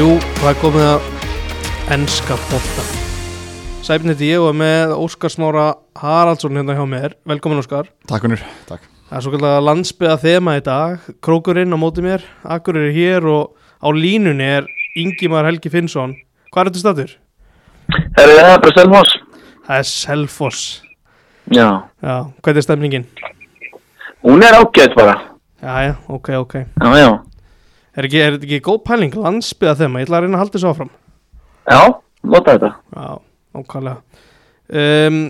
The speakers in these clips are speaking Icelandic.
Jú, það er komið að ennska bolta Sæfniti ég og með Óskar Smára Haraldsson hérna hjá mér Velkomin Óskar Takk unnur, takk Það er svo kallega landsbyða þema í dag Krókurinn á móti mér, Akkur er hér og á línunni er Ingimar Helgi Finnsson Hvað er þetta statur? Herri, það er bara Selfoss. Það er Selfoss Já. Já, hvað er stemningin? Hún er ágætt bara. Já, já, ok, ok Já, já. Er ekki, þetta ekki góð pæling? Landsbyða þema, ég ætla að reyna að halda þessu áfram. Já, nota þetta. Já, ákvæmlega um,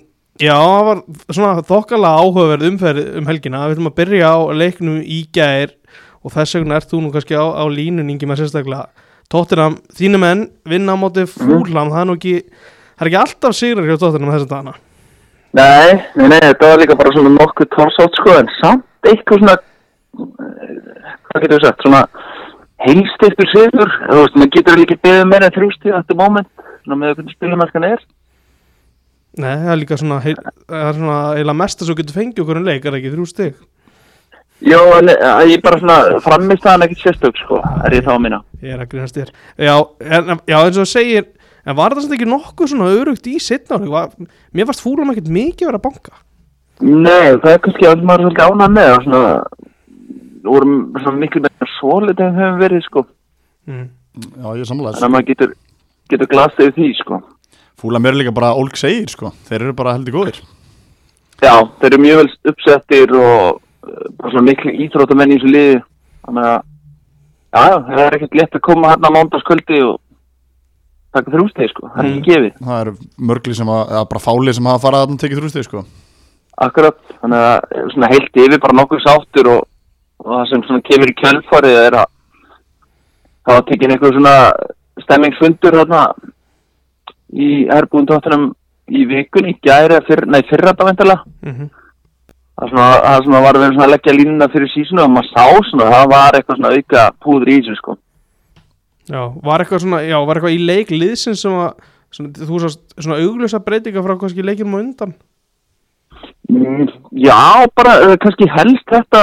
Já, það var svona þokkalega áhugaverð umferð um helgina. Við ætlum að byrja á leiknum í gær og þess vegna ert þú nú kannski á, á línun yngi með sérstaklega. Tóttinam, þínu menn vinna á móti fúlam það er nú ekki, það er ekki alltaf sigrar hjá Tóttinam þess að dana Nei, nei, nei, þetta var líka bara svona nokkuð tórsótt sko, en samt eitthvað svona, eh, hvað getur við sagt, svona heilstiftur sigur. Þú veist, maður getur ekki beðið meira en þrjústíð á þetta moment, svona með hvernig spilumennskan er. Nei, það er líka svona, heil, það er svona eila mest að svo getur fengið okkur en leik, er það ekki þrjú stig Jó, en ég bara svona framist að hann ekkert sérstök sko, er ég þá að minna. Ég er að grínast þér Já, en, já eins og þú segir En var það samt ekki nokkuð svona örugt í setna ári? Mér varst fúlam ekkert mikið að vera að banka Nei, það er kannski að maður er svolítið ánað með svona, við vorum svona miklu með svolítið en við höfum verið sko. mm. Já, ég er samlega Þannig að maður getur, getur glasið yfir því, sko. Fúla mér er líka bara ólk segir, sko Þeir eru bara heldur góðir Já, þeir eru mjög vel uppsettir og uh, bara svona miklu íþróttamenn í þessu liði. Þannig að, já, já, það er ekkert létt að koma hérna á mándaskvöldi og taka þrjústegi, sko. Það er ekki gefið. Það eru mörgli sem að, eða bara fáli sem hafa farað að tekið þrjústið, sko Akkurat, þannig að eh, svona heilt yfir bara nokkuð sáttur og, og það sem svona kemur í kjölfarið er að það var tekin einhver svona stemmingsfundur hérna í erbúin tóttunum í vikunni, gæri fyrr, nei fyrra þetta veintilega. Mm það svona, það er svona var verið svona að leggja línuna fyrir sísonu og maður sá svona, það var eitthvað svona auka púður í þessu sko. Já, var eitthvað svona, já, var eitthvað í leik liðsins sem að, svona, þú sást svona auglösa breytinga frá kannski leikinum á undan Mm, Já, bara kannski helst þetta,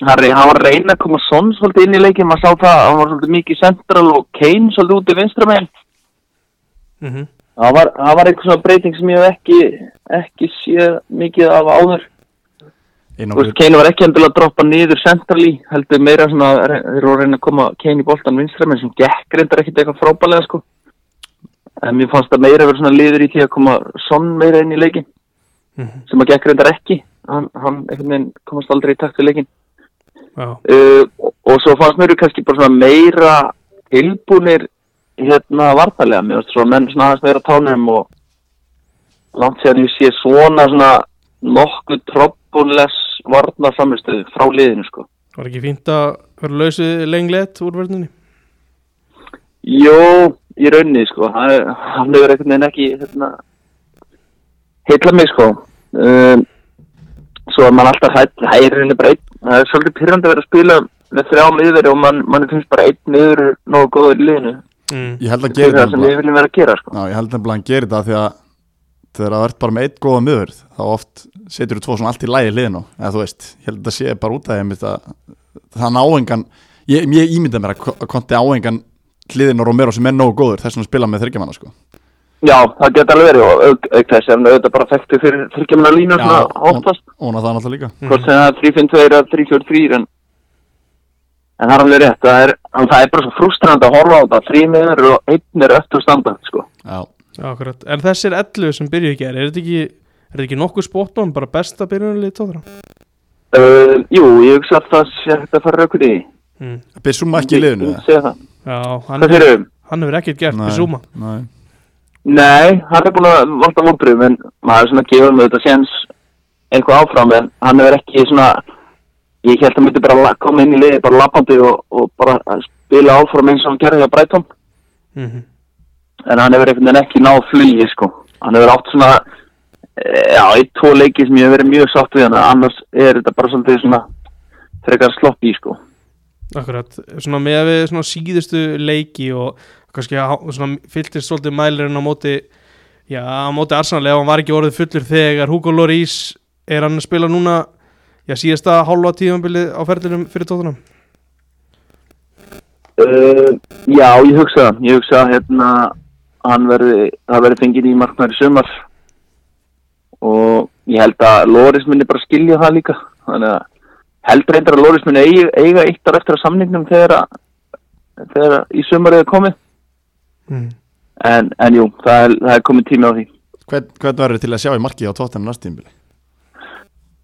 hann var að reyna að koma sonn svolítið inn í leikin, maður sá það, hann var svolítið mikið central og Kane svolítið út í vinstra meginn. mm -hmm. Það var, það var eitthvað svona breyting sem ég hef ekki, ekki séð mikið af áður. Veist, Kane var ekki endilega að droppa niður central í, heldur meira svona, þeir voru að reyna að koma Kane í boltan vinstra meginn sem gekk reyndar ekkit eitthvað frábælega sko. En mér fannst það meira að vera svona liður í því að koma sonn meira inn í leikin. Mhm. sem að gekk reyndar ekki hann, hann komast aldrei í takt við leikin uh, og, svo fannst mér kannski bara svona meira tilbúnir hérna vartalega, mér finnst svona menn svona aðeins meira tánum og langt séðan ég sé svona svona nokkuð trobbunles varna framistöðu frá liðinu sko. Var ekki fínt að vera lausið lenglegt úr verðinni Jó, í rauninni sko. Hann, hefur einhvern veginn ekki hérna, heitla mig sko. Um, svo að mann alltaf er rauninni bara einn, það er svolítið pyrrandi að vera að spila með þrjá miður og mann, mann finnst bara einn miður nógu góður í liðinu. Mm. Ég held að það gera er það sem við viljum vera að gera sko. Já, ég held að hann gerir þetta því að þegar það ert bara með eitt góða miður þá oft setur þú tvo svona allt í lægi liðinu eða þú veist, ég held að sé bara út af þeim þann áengan ég, ég ímynda mér að ko- að konti áengan hliðin og Romero sem er nógu góður þess að spila með þryggjamanna sko Já, það geta alveg verið og auk, auk þess er hann auðvitað bara þekktu fyrir þryggjumina línu svona hún, óttast hún að það náttúrulega líka. Hvort sem það er 3-5-2 eða 3-4-3 en en það er alveg rétt það er, það er bara svo frustrandi að horfa á þetta. Þrý miður og einn er öttu standard sko. Já, Já, akkurat. En þessir 11 sem byrju ekki er, er þetta ekki er þetta ekki nokkuð spotnum, bara besta byrjunarlið tóðra Uh, jú, ég hugsa að það sé að fara raukur í. Mm. Bissum ekki í liðinu Ég það. Já, hann, hann hefur ekkert gert Nei, Bizuma nei. Nei, hann er búin að valda vonbröðum en maður er svona að gefa með þetta séns eitthvað áfram en hann er ekki svona ég held að myndi bara koma inn í liði bara lappandi og, og bara spila áfram eins og hann gerði á Breitón mm en hann hefur einhvern veginn ekki náð flugi sko. hann hefur átt svona eh, já, eitt, tvo leiki sem ég hef verið mjög sátt við hann annars er þetta bara svolítið svona frekar slopp í sko. Akkurat, svona með að við svona síðustu leiki og kannski fylltist svolítið mælirinn á móti já, á móti Arsenal ef hann var ekki orðið fullur þegar Hugo Lloris er hann að spila núna já, síðasta hálfa tíðanbilið á ferðinum fyrir tóttunum Uh, já, ég hugsa. Ég hugsa hérna, hann verði, það verði fengið í markmaður í sumar og ég held að Loris minni bara skilja það líka. Þannig að held reyndar að Loris minni eiga, eiga eitt ár eftir að samningnum þegar, að, þegar í sumar er komið. Mm. En, en jú, það er, það er komið tími á því. Hvern, hvern verður til að sjá í marki á tóttan næst tímbili?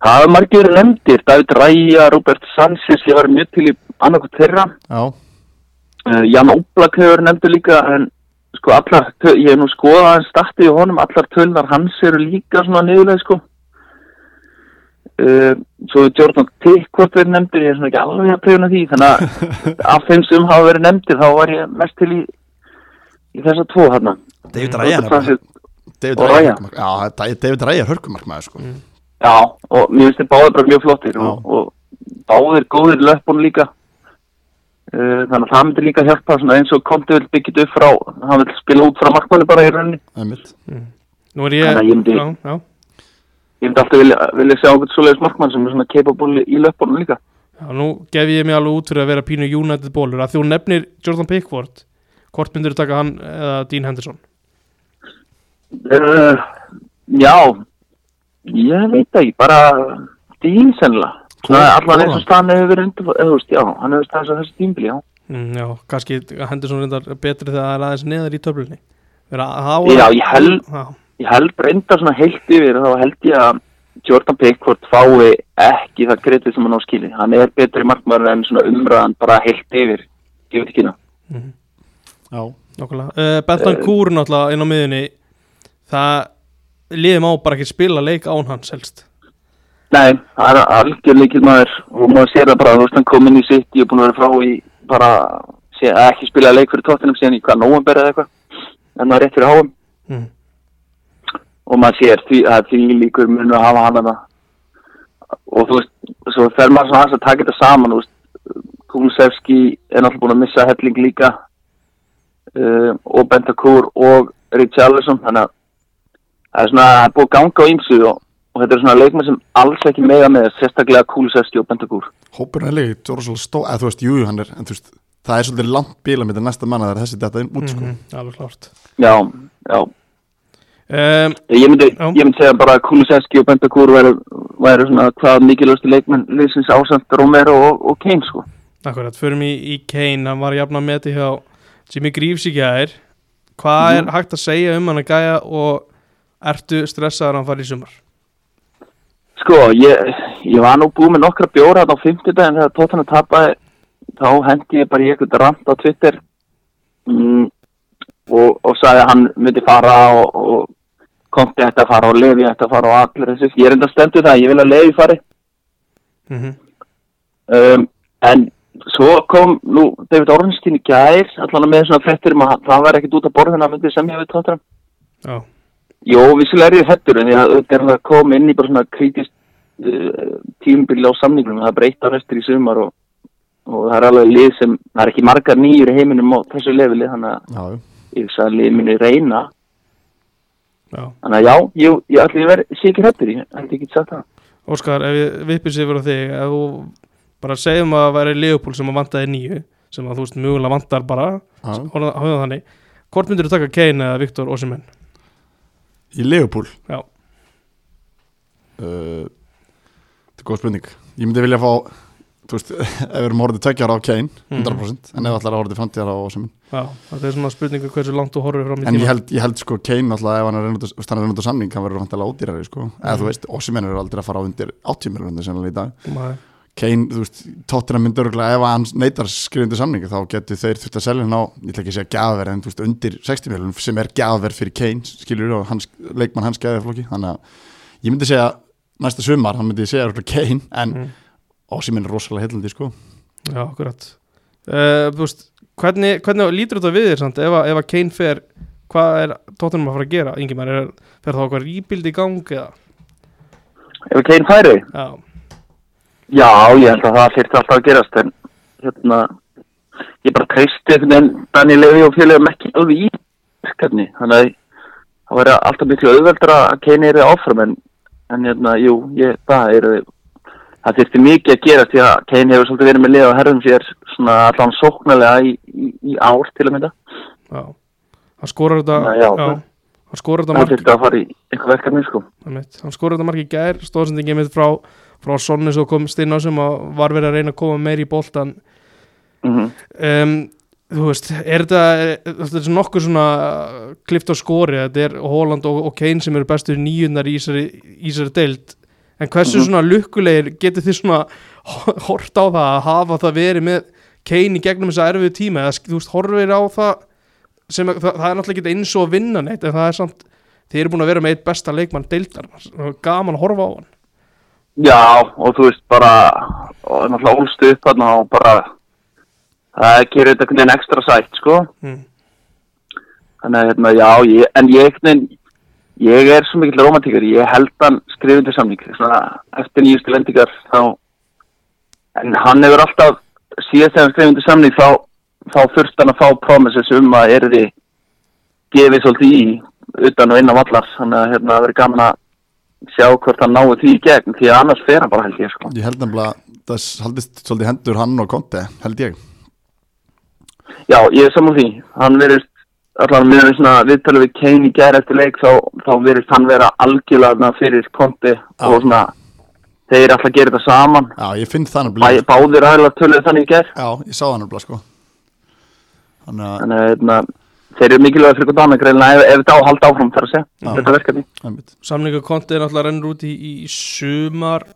Það er margir verið nefndir. David Ræja, Robert Sanchez, ég var mjög til í annarkot þeirra. Uh, Jan Óblak hefur nefndu líka en sko allar, ég hef nú skoðað hans startið í honum, allar tölnar hans eru líka svona niðurlega sko uh, svo Jordan Tickvort verið nefndur, ég er svona ekki alveg að pröfuna því, þannig að af þeim sem hafa verið nefndir þá var ég mest til í í þessa tvo hérna David Francis, David er hörkumarkmaður sko. Já, og mér finnst þið báðir bara mjög flottir og, og báðir góðir löpun líka. Uh, þannig að það myndi líka hjálpa svona eins og Konti vil byggja upp frá hann vil spila út frá markmanni bara í rauninni. Er ég, Þannig að ég myndi- já, já, ég myndi alltaf vilja, vilja sjá okkur svoleiðis markmann sem er svona capable í löpunum líka. Já, nú gef ég mig alveg út fyrir að vera pínu United bólur að þú nefnir Jordan Pickford hvort myndir þú taka hann eða Dean Henderson? Uh, Já. Ég veit ekki, bara Dín sennilega. Allan eins og staðan hefur verið undir veist, já, hann hefur staðið svo þessi tímbili, já. Mm, Já, kannski Henderson reyndar betri þegar það er aðeins neðar í töflunni. Já, ég held- ég held breyndar svona heilt yfir þá held ég að Jordan Pickford fái ekki það kredið sem hann á skili hann er betri markmaður en svona umræðan bara heilt yfir, ég veit ekki hérna mhm, Já, nokkulega uh, Bentan Kúr náttúrulega inn á miðunni það liðum á bara ekki spila leik án hans helst. Nei, það er algjör líkil maður. Og maður sér það bara, þú veist, hann kom inn í sitt ég er búin að vera frá í bara sé, ekki spila leik fyrir tóttinum síðan í hvað nóvember eða eitthvað, en það er rétt fyrir háum mm. og maður sér því að því líkur munu að hafa hann að og þú veist, svo fer maður svona aðeins að taka þetta saman, þú veist. Kulusevski er náttúrulega búin að missa helling líka uh, og Bentakur og Richarlison þannig að það er svona, það er búið ganga á ýmsu og, og þetta er svona leikmenn sem alls ekki mega með sérstaklega Kulusevski og Bentakur hópurinn er líka Dórsal Stó, eða þú veist, jú, hann er en þú veist, það er svolítið langt bíla með næsta manna þegar þessi detta inn út sko. mm alveg klárt já, já, um, ég myndi, Já. ég myndi segja bara að Kulusevski og Bentakur væri, væri svona hvað mikilvægstu leikmenn liðsins ásamt Romero og, og Kane sko Akkurat, förum í, í Kane hann var jafn að meti hjá Jimmy Greaves í gæðir hvað er hægt að segja um hann að gæja og ertu stressaður að hann fari í sumar? Sko, ég, ég var nú búið með nokkra bjóra á 50 daginn þegar tóttan að tapaði. Þá hendi ég bara í eitthvað rant á Twitter. Mm, og, og sagði að hann myndi fara og, og komti ætti að fara og lefi ætti að fara og allir þessu. Ég er enda stendur það, ég vil að lefi fari. Mm -hmm. um, en svo kom nú David Ornstein í gær allan með svona frettir um að það var ekkit út af borðina að myndi semja við tóttan Já, Jó, vissulega er ég hættur en ég er að koma inn í bara svona kritist uh, tímubili á samningnum. Það ár eftir í sumar og, og það er alveg lið sem það er ekki margar nýjur í heiminum á þessu leveli þannig að ég sagði að lið minni reyna. Já. Þannig að já, ég, ég ætli að vera sé ekki hættur, ég held ekki sagt það. Óskar, ef við vippið sér fyrir þig ef þú bara segjum að það væri Leopold sem að vantaði nýju sem að þú veist mjögulega vantar bara. Já. hóða þannig. Hvort myndir þú taka Kane eða Viktor Osimhen? Í Leopold Já, uh, Þetta er góð spurning. Ég myndi vilja fá Þú veist, ef við erum horfðið tveggjar á Kane 100% en ef allar að horfðið framtíðar á Osimhen. Já, þetta er svona spurningu hversu langt þú horfir fram í En ég tíma held, ég held sko Kane alltaf ef hann er hann reynda samning hann verður vantilega ódýrari sko. Eða Mhm. þú veist, Osimhen er aldrei að fara á undir 80 miljonir sennilega í dag. Maður- Kane, þú veist, tóttina myndur ef hann neytar skrifundu samningi þá getur þeir þurft að selja hann á, ég ætla ekki að segja gafverð en þú veist, undir 60 miljonum sem er gafverð fyrir Kane, skilur og hans, leikmann hans gafverðflokki, þannig að ég myndi segja næsta sumar, hann myndi segja Kane, en Mm. Osimhen er rosalega heillandi sko. Já, akkurat. Uh, Þú veist, hvernig, hvernig lítur þetta við þér samt? Ef að, ef að Kane fer hvað er tóttunum að fara að gera? Ingimar, er, fer þá eitthvað rýbild í gang eða? Ef Kane færi? Já, Já, ég held að það þyrfti alltaf að gerast en hérna ég bara treysti veginn Danny Levy og félagum ekki alveg í verkefni þannig að það væri alltaf miklu auðveldra að Kane er áfram en, en hérna, jú, ég, það er það þyrfti mikið að gerast því að Kane hefur svolítið verið með lið á herðum sér svona allan sóknarlega í, í, í ár til að mynda já hann skorar þetta Já, já. hann skorar þetta það mark þurfti að fara í eitthvað verkefni sko einmitt. hann skorar þetta mark í gær stóðsendingi mitt frá, frá Sonni svo komst inn á sem var verið að reyna að koma meir í boltan mm um, þú veist, er þetta er nokkur svona klift á skori, þetta er Holland og, og Kane sem eru bestu nýjundar í þessari í þessari deild, en hversu Mhm. svona lukkulegir getur þið svona hort á það að hafa það verið með Kane í gegnum þessa erfiðu tíma? Eða þú veist, horfir á það sem að, það, það er náttúrulega ekki eins og að vinna neitt en það er samt, þið eru búin að vera með eitt besta leikmann deildar, gaman að horfa á hann Já, og þú veist bara og náttúrulega ólstu upp þarna og bara það gerir þetta einhvern veginn ekstra sætt sko mm. þannig að hérna, já, ég, en ég veginn ég er svo mikill romantíkar ég held hann skrifundir samning svona eftir nýjustu vendingar þá en hann hefur alltaf síðast þegar hann skrifundir samning þá, þá þurft hann að fá promises um að er þið gefið svolítið í utan og innan vallar þannig að hérna, það verður gaman að sjá hvort hann náu því í gegn því að annars fer hann bara held ég sko Ég held nefnilega það haldist svolítið hendur hann og Conte held ég Já, ég er saman því. Hann verist, allan með svona viðtölu við Kane í gæri eftir leik, þá, þá verist hann vera algjörlega fyrir konti og svona, þeir alltaf gera þetta saman. Já, ég finn það nefnilega báðir aðeins töluðu þannig í gæri. Já, ég sá það nefnilega sko Þannig að, Þannig að hérna, þeir eru mikilvæg fyrir hvort annað greiðlega ef, ef þetta á að halda áfram þar að segja. Já. Þetta verkefni. einmitt. samningu konti er náttúrulega rennur út í, í, sumar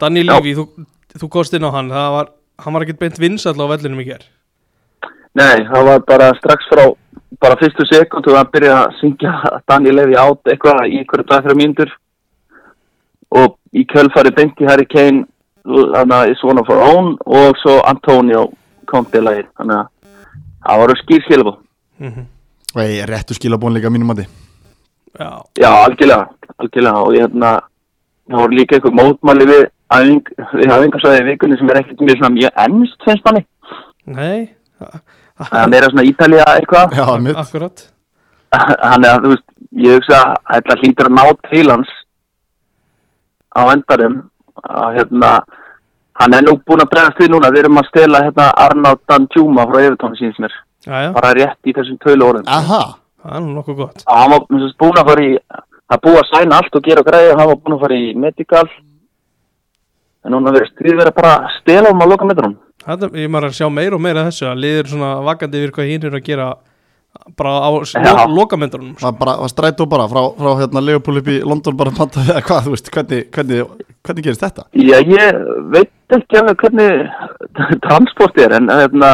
Danni Já. Lífi, þú, þú kost inn á hann það var, hann var ekkert beint vinsall á vellinum í ger Nei, það var bara strax frá bara fyrstu sekundu að byrja að syngja Daniel Levi átt eitthvað í hverju dag fyrir mínútur og í kjölfari beinti Harry Kane of our own og svo Antonio Conte lagið þannig að það voru skýr skilabó ég er réttu skilabón líka að mínum mati. Já, Já, algjörlega, algjörlega. Og ég hérna það voru líka eitthvað mótmáli við í vikunni sem er ekkert mjög svona mjög ennst finnst manni. Nei. Það- það er meira svona Ítalía eitthvað. Já, einmitt. Akkurat. Hann er að, þú veist, ég hugsa að þetta hlýtur að ná til hans á endarum að hérna hann er nú búinn að bregðast við núna. Við erum að stela hérna Arnátt Danjúma frá Evertón síns Já, já, bara rétt í þessum tölu orðum Aha, það er nú nokkuð gott. Og hann var sem sagt, búinn að fara í að búa að sæna allt og gera græði hann var búinn að fara í medical. En núna verið stríð verið bara stela um að loka metrum Þetta, ég maður að sjá meira og meira af þessu að liður svona vakandi yfir hvað hinn er að gera bara á Já. lo, lokamendrunum var, bara, var strætó bara frá, frá hérna Leopold upp í London bara panta við að hvað, þú veist, hvernig, hvernig, hvernig gerist þetta? Já, ég veit ekki alveg hvernig transport er en hérna,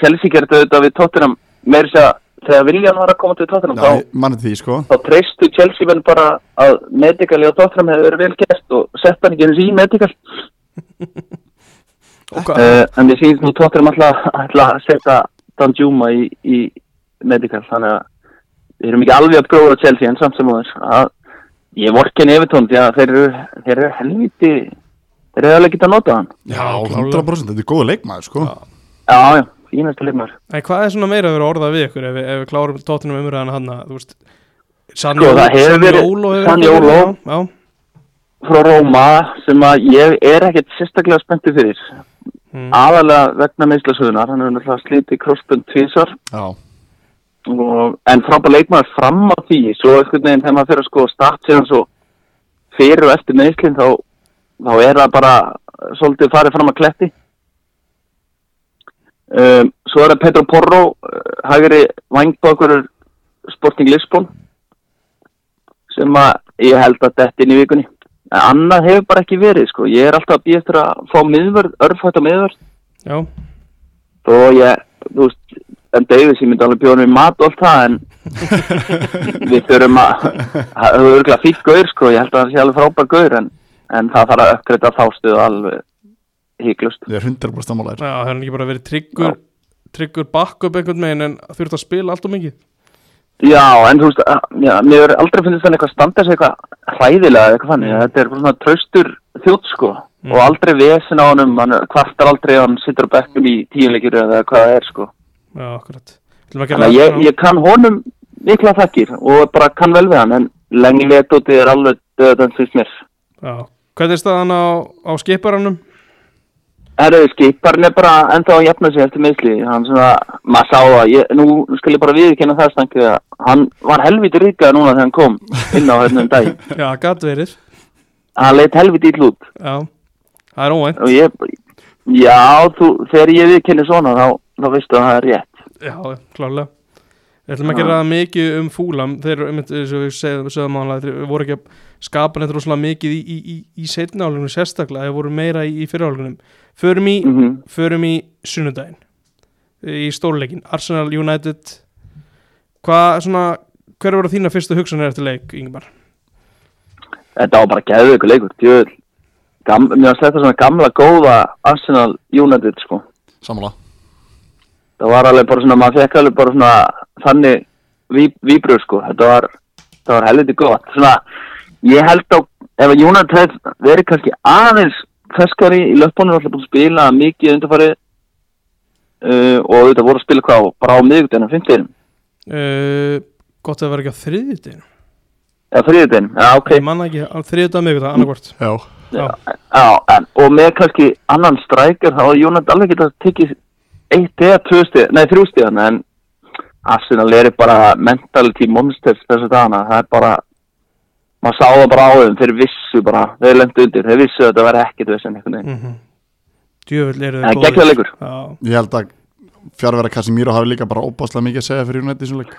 Chelsea gerði auðvitað við Tottenham meira sér að þegar Viljan var að koma til Tottenham Já, þá, sko þá treystu Chelsea menn bara að Medical á Tottenham hefur verið vel gert og sett hann ekki eins í Medical og hvað, uh, en ég nú Tottenham alltaf að setja Danjuma í, í Medical þannig að við erum ekki alveg að gróða Chelsea en samt sem áður. Að ég vorken Evertón því að þeir eru, þeir eru helviti þeir eru alveg getað að nota hann. Já, klárlega. 100% þetta er góða leikmaður, sko. Já. Já, já, fínasta leikmaður. En hvað er svona meira að vera orðað við ykkur ef, við- ef við klárum tóttunum umræðan hann að þú veist Sanni Sko, það hefur Sanni. Já, frá Róma sem að ég er ekkert sérstaklega spenntið fyrir. Mm, aðalega vegna meðslasöðunar hann hefur náttúrulega slítið krossbund tvísar Já, og, en frábæð leikmaður fram á því svo einhvern veginn þegar maður fyrir að sko start síðan svo fyrir og eftir meðslinn þá, þá er það bara svolítið farið fram að kletti. Um, svo er það Petro Porro uh, hægri vangbákur Sporting Lisbon sem að ég held að þetta inn í vikunni. En annað hefur bara ekki verið sko. Ég er alltaf að býja eftir að fá miðvörð örfætt á miðvörð. Já, og ég, þú veist en Davis, ég myndi alveg bjóða með mat og allt það en við þurfum að það er örgulega fík gaur sko, ég held að það sé alveg frábær gaur en, en það þarf að uppgreita þá stuðu alveg híklust ég er 100% sammálaður. Já, það er ekki bara verið tryggur tryggur backup einhvern veginn en þurft að spila allt og mikið. Já, en þú veist, já, mér er aldrei finnst þannig eitthvað standa sig eitthvað hræðilega eitthvað þannig, þetta er bara svona traustur þjótt sko. Mm. og aldrei vesen á honum, hann kvartar aldrei hann sittur á bekkum í tíuleikir eða hvað það er sko já, akkurat. Þannig að ég, ég kann honum mikla þakkir og bara kann vel við hann en lengi letóti er alveg döðan fyrst mér. já, hvernig er staðan á, á skiparanum? Herru, skiparinn er bara ennþá að jafna sig eftir meðsli. Hann svona, maður sá það, ég, nú skal ég bara viðkynna það stankið að hann var helviti ríkað núna þegar hann kom inn á hérna um dag. Já, gatt verið. Hann leitt helviti ill út. Já, það er óvænt. Ég, já, þú, þegar ég viðkynni svona þá, þá veistu að það er rétt. Já, klálega Við ætlum ekki að ræða mikið um fúlam þeir þeir voru ekki að skapa neitt rosalega mikið í, í, í, í setna álunum sérstaklega, þeir voru meira í, í fyrirálunum Förum í, Mm förum í sunnudaginn í stórleikin, Arsenal United hvað svona hver voru þína fyrstu hugsanir eftir leik, Ingmar? Þetta var bara gæðu ykkur leikur. Gam, mér var sletta svona gamla góða Arsenal United, sko. Sammála Það var alveg bara svona, maður fekk alveg bara svona þannig ví, víbrur, sko. Þetta var, þetta var helviti gott. Svona, ég held á, ef að hefði verið kannski aðeins feskari í löpunum, alltaf búin að spila mikið undarfari uh, og þetta voru að spila hvað, bara á miðugdeginu, fimmteginu. Uh, gott að það vera ekki á þriðjudeginu Eða þriðudeginu, já, ok. ég manna ekki, á miður það, annarkvort Já Já. Já, en, og með kannski annan strækjar þá er Jónat alveg geta tekið eitt eða tvö stíð, nei þrjú stíðan en Arsenal er bara mentality monsters þessu dagana, það er bara maður sá það bara á þeim, þeir vissu bara, þeir lendu undir, þeir vissu að þetta verði ekkert vissin mm djöfull eru en þeir Já, Ég held að fjárvera Casemiro hafi líka bara óbáslega mikið að segja fyrir United þessum leik.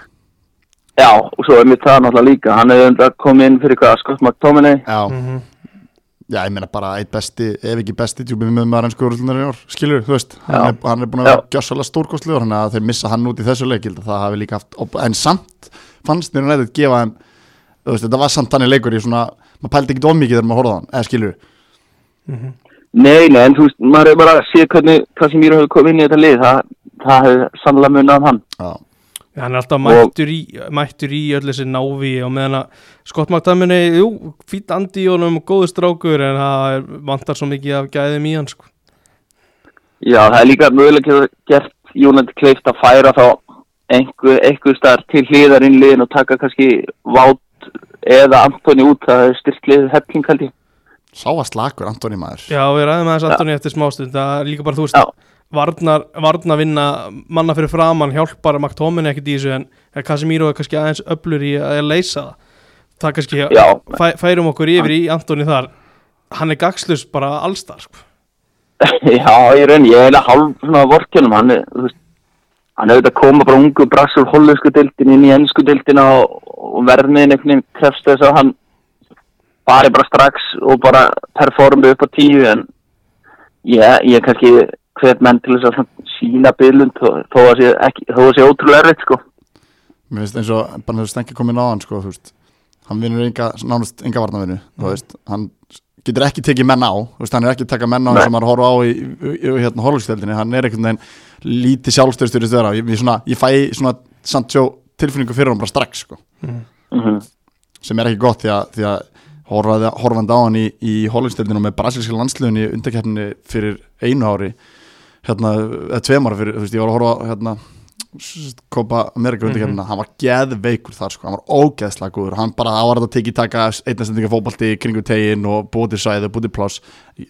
Já, og svo er mitt það náttúrulega líka, hann hefur komið inn fyrir hvað, Scott McTominay? Já, mhm já ég meina bara eitt besti, ef ekki besti tjúpið með maður ennsku úrlunar í ár, skilur, þú veist. Hann er, hann er búin að vera gjössalega stórkostlegur þannig að þeir missa hann út í þessu leik ég að það hafi líka haft, en samt fannst mér United gefa þeim þú veist, þetta var samt þannig leikur í svona maður pældi ekki of mikið þegar maður horfði á hann, eða skilur Nei, nei, en þú veist, maður er bara að sé hvernig Casemiro hefur komið inn í þetta lið, það, það hefur sannlega munið af hann. Já, hann er alltaf mættur í, mættur í öll þessi návi og meðan að skottmagdaminni, jú, fýtt andi í honum og góðu strákur en það er, vantar svo mikið af gæðum í hann sko. Já, það er líka mögulega gert Jónandi kleift að færa þá einhver, einhver staðar til hliðar inn liðin og taka kannski Vát eða Antoni út, það er styrklið ég. sá að slakur Antoni maður Já, við ræðum aðeins Antoni eftir smástund það er líka bara, þú veist, Já. Varnar, varnar vinna manna fyrir framann hjálpar McTominay ekkert í þessu en Casemiro er kannski aðeins öflur í að leysa það það kannski Já. fæ, færum okkur yfir í Antoni þar hann er gagslust bara allstar sko. Já, ég raun, ég er hálf svona vorkjunum, hann er, þú veist, hann hefur þetta koma bara ungu brassur hollensku dildin inn í ennsku dildina og, og verðmiðin einhvern veginn krefst þess að hann fari bara strax og bara performi upp á tíu en ég, ég kannski hvet menn til þess að sína bylund þó að sé, ekki, þó að sé ótrúlega erfitt sko. mér finnst eins og bara þess stengi komin á hann sko, þú veist, hann vinnur enga, nánast enga varnavinu, þú veist, hann getur ekki tekið menn á, þú veist, hann er ekki að taka menn á og maður horfa á í, í, í hérna horflugsteldinni, hann er einhvern veginn lítið sjálfstöðstyrist þeirra, ég, ég, svona, ég fæ svona Sancho tilfinningu fyrir hann bara strax sko, Mm sem er ekki gott því að, því að horfandi á hann í, í horflugsteldinu með brasilíska landsliðun í undarkeppninni fyrir einu ári hérna, eða tveim ára fyrir, þú veist, ég var að horfa hérna Copa America undirkefnina, hann var geðveikur þar sko, hann var ógeðslega góður hann bara ávarða að teki taka einnastendinga fótbalti kringu tegin og búið til sæði búið til pláss,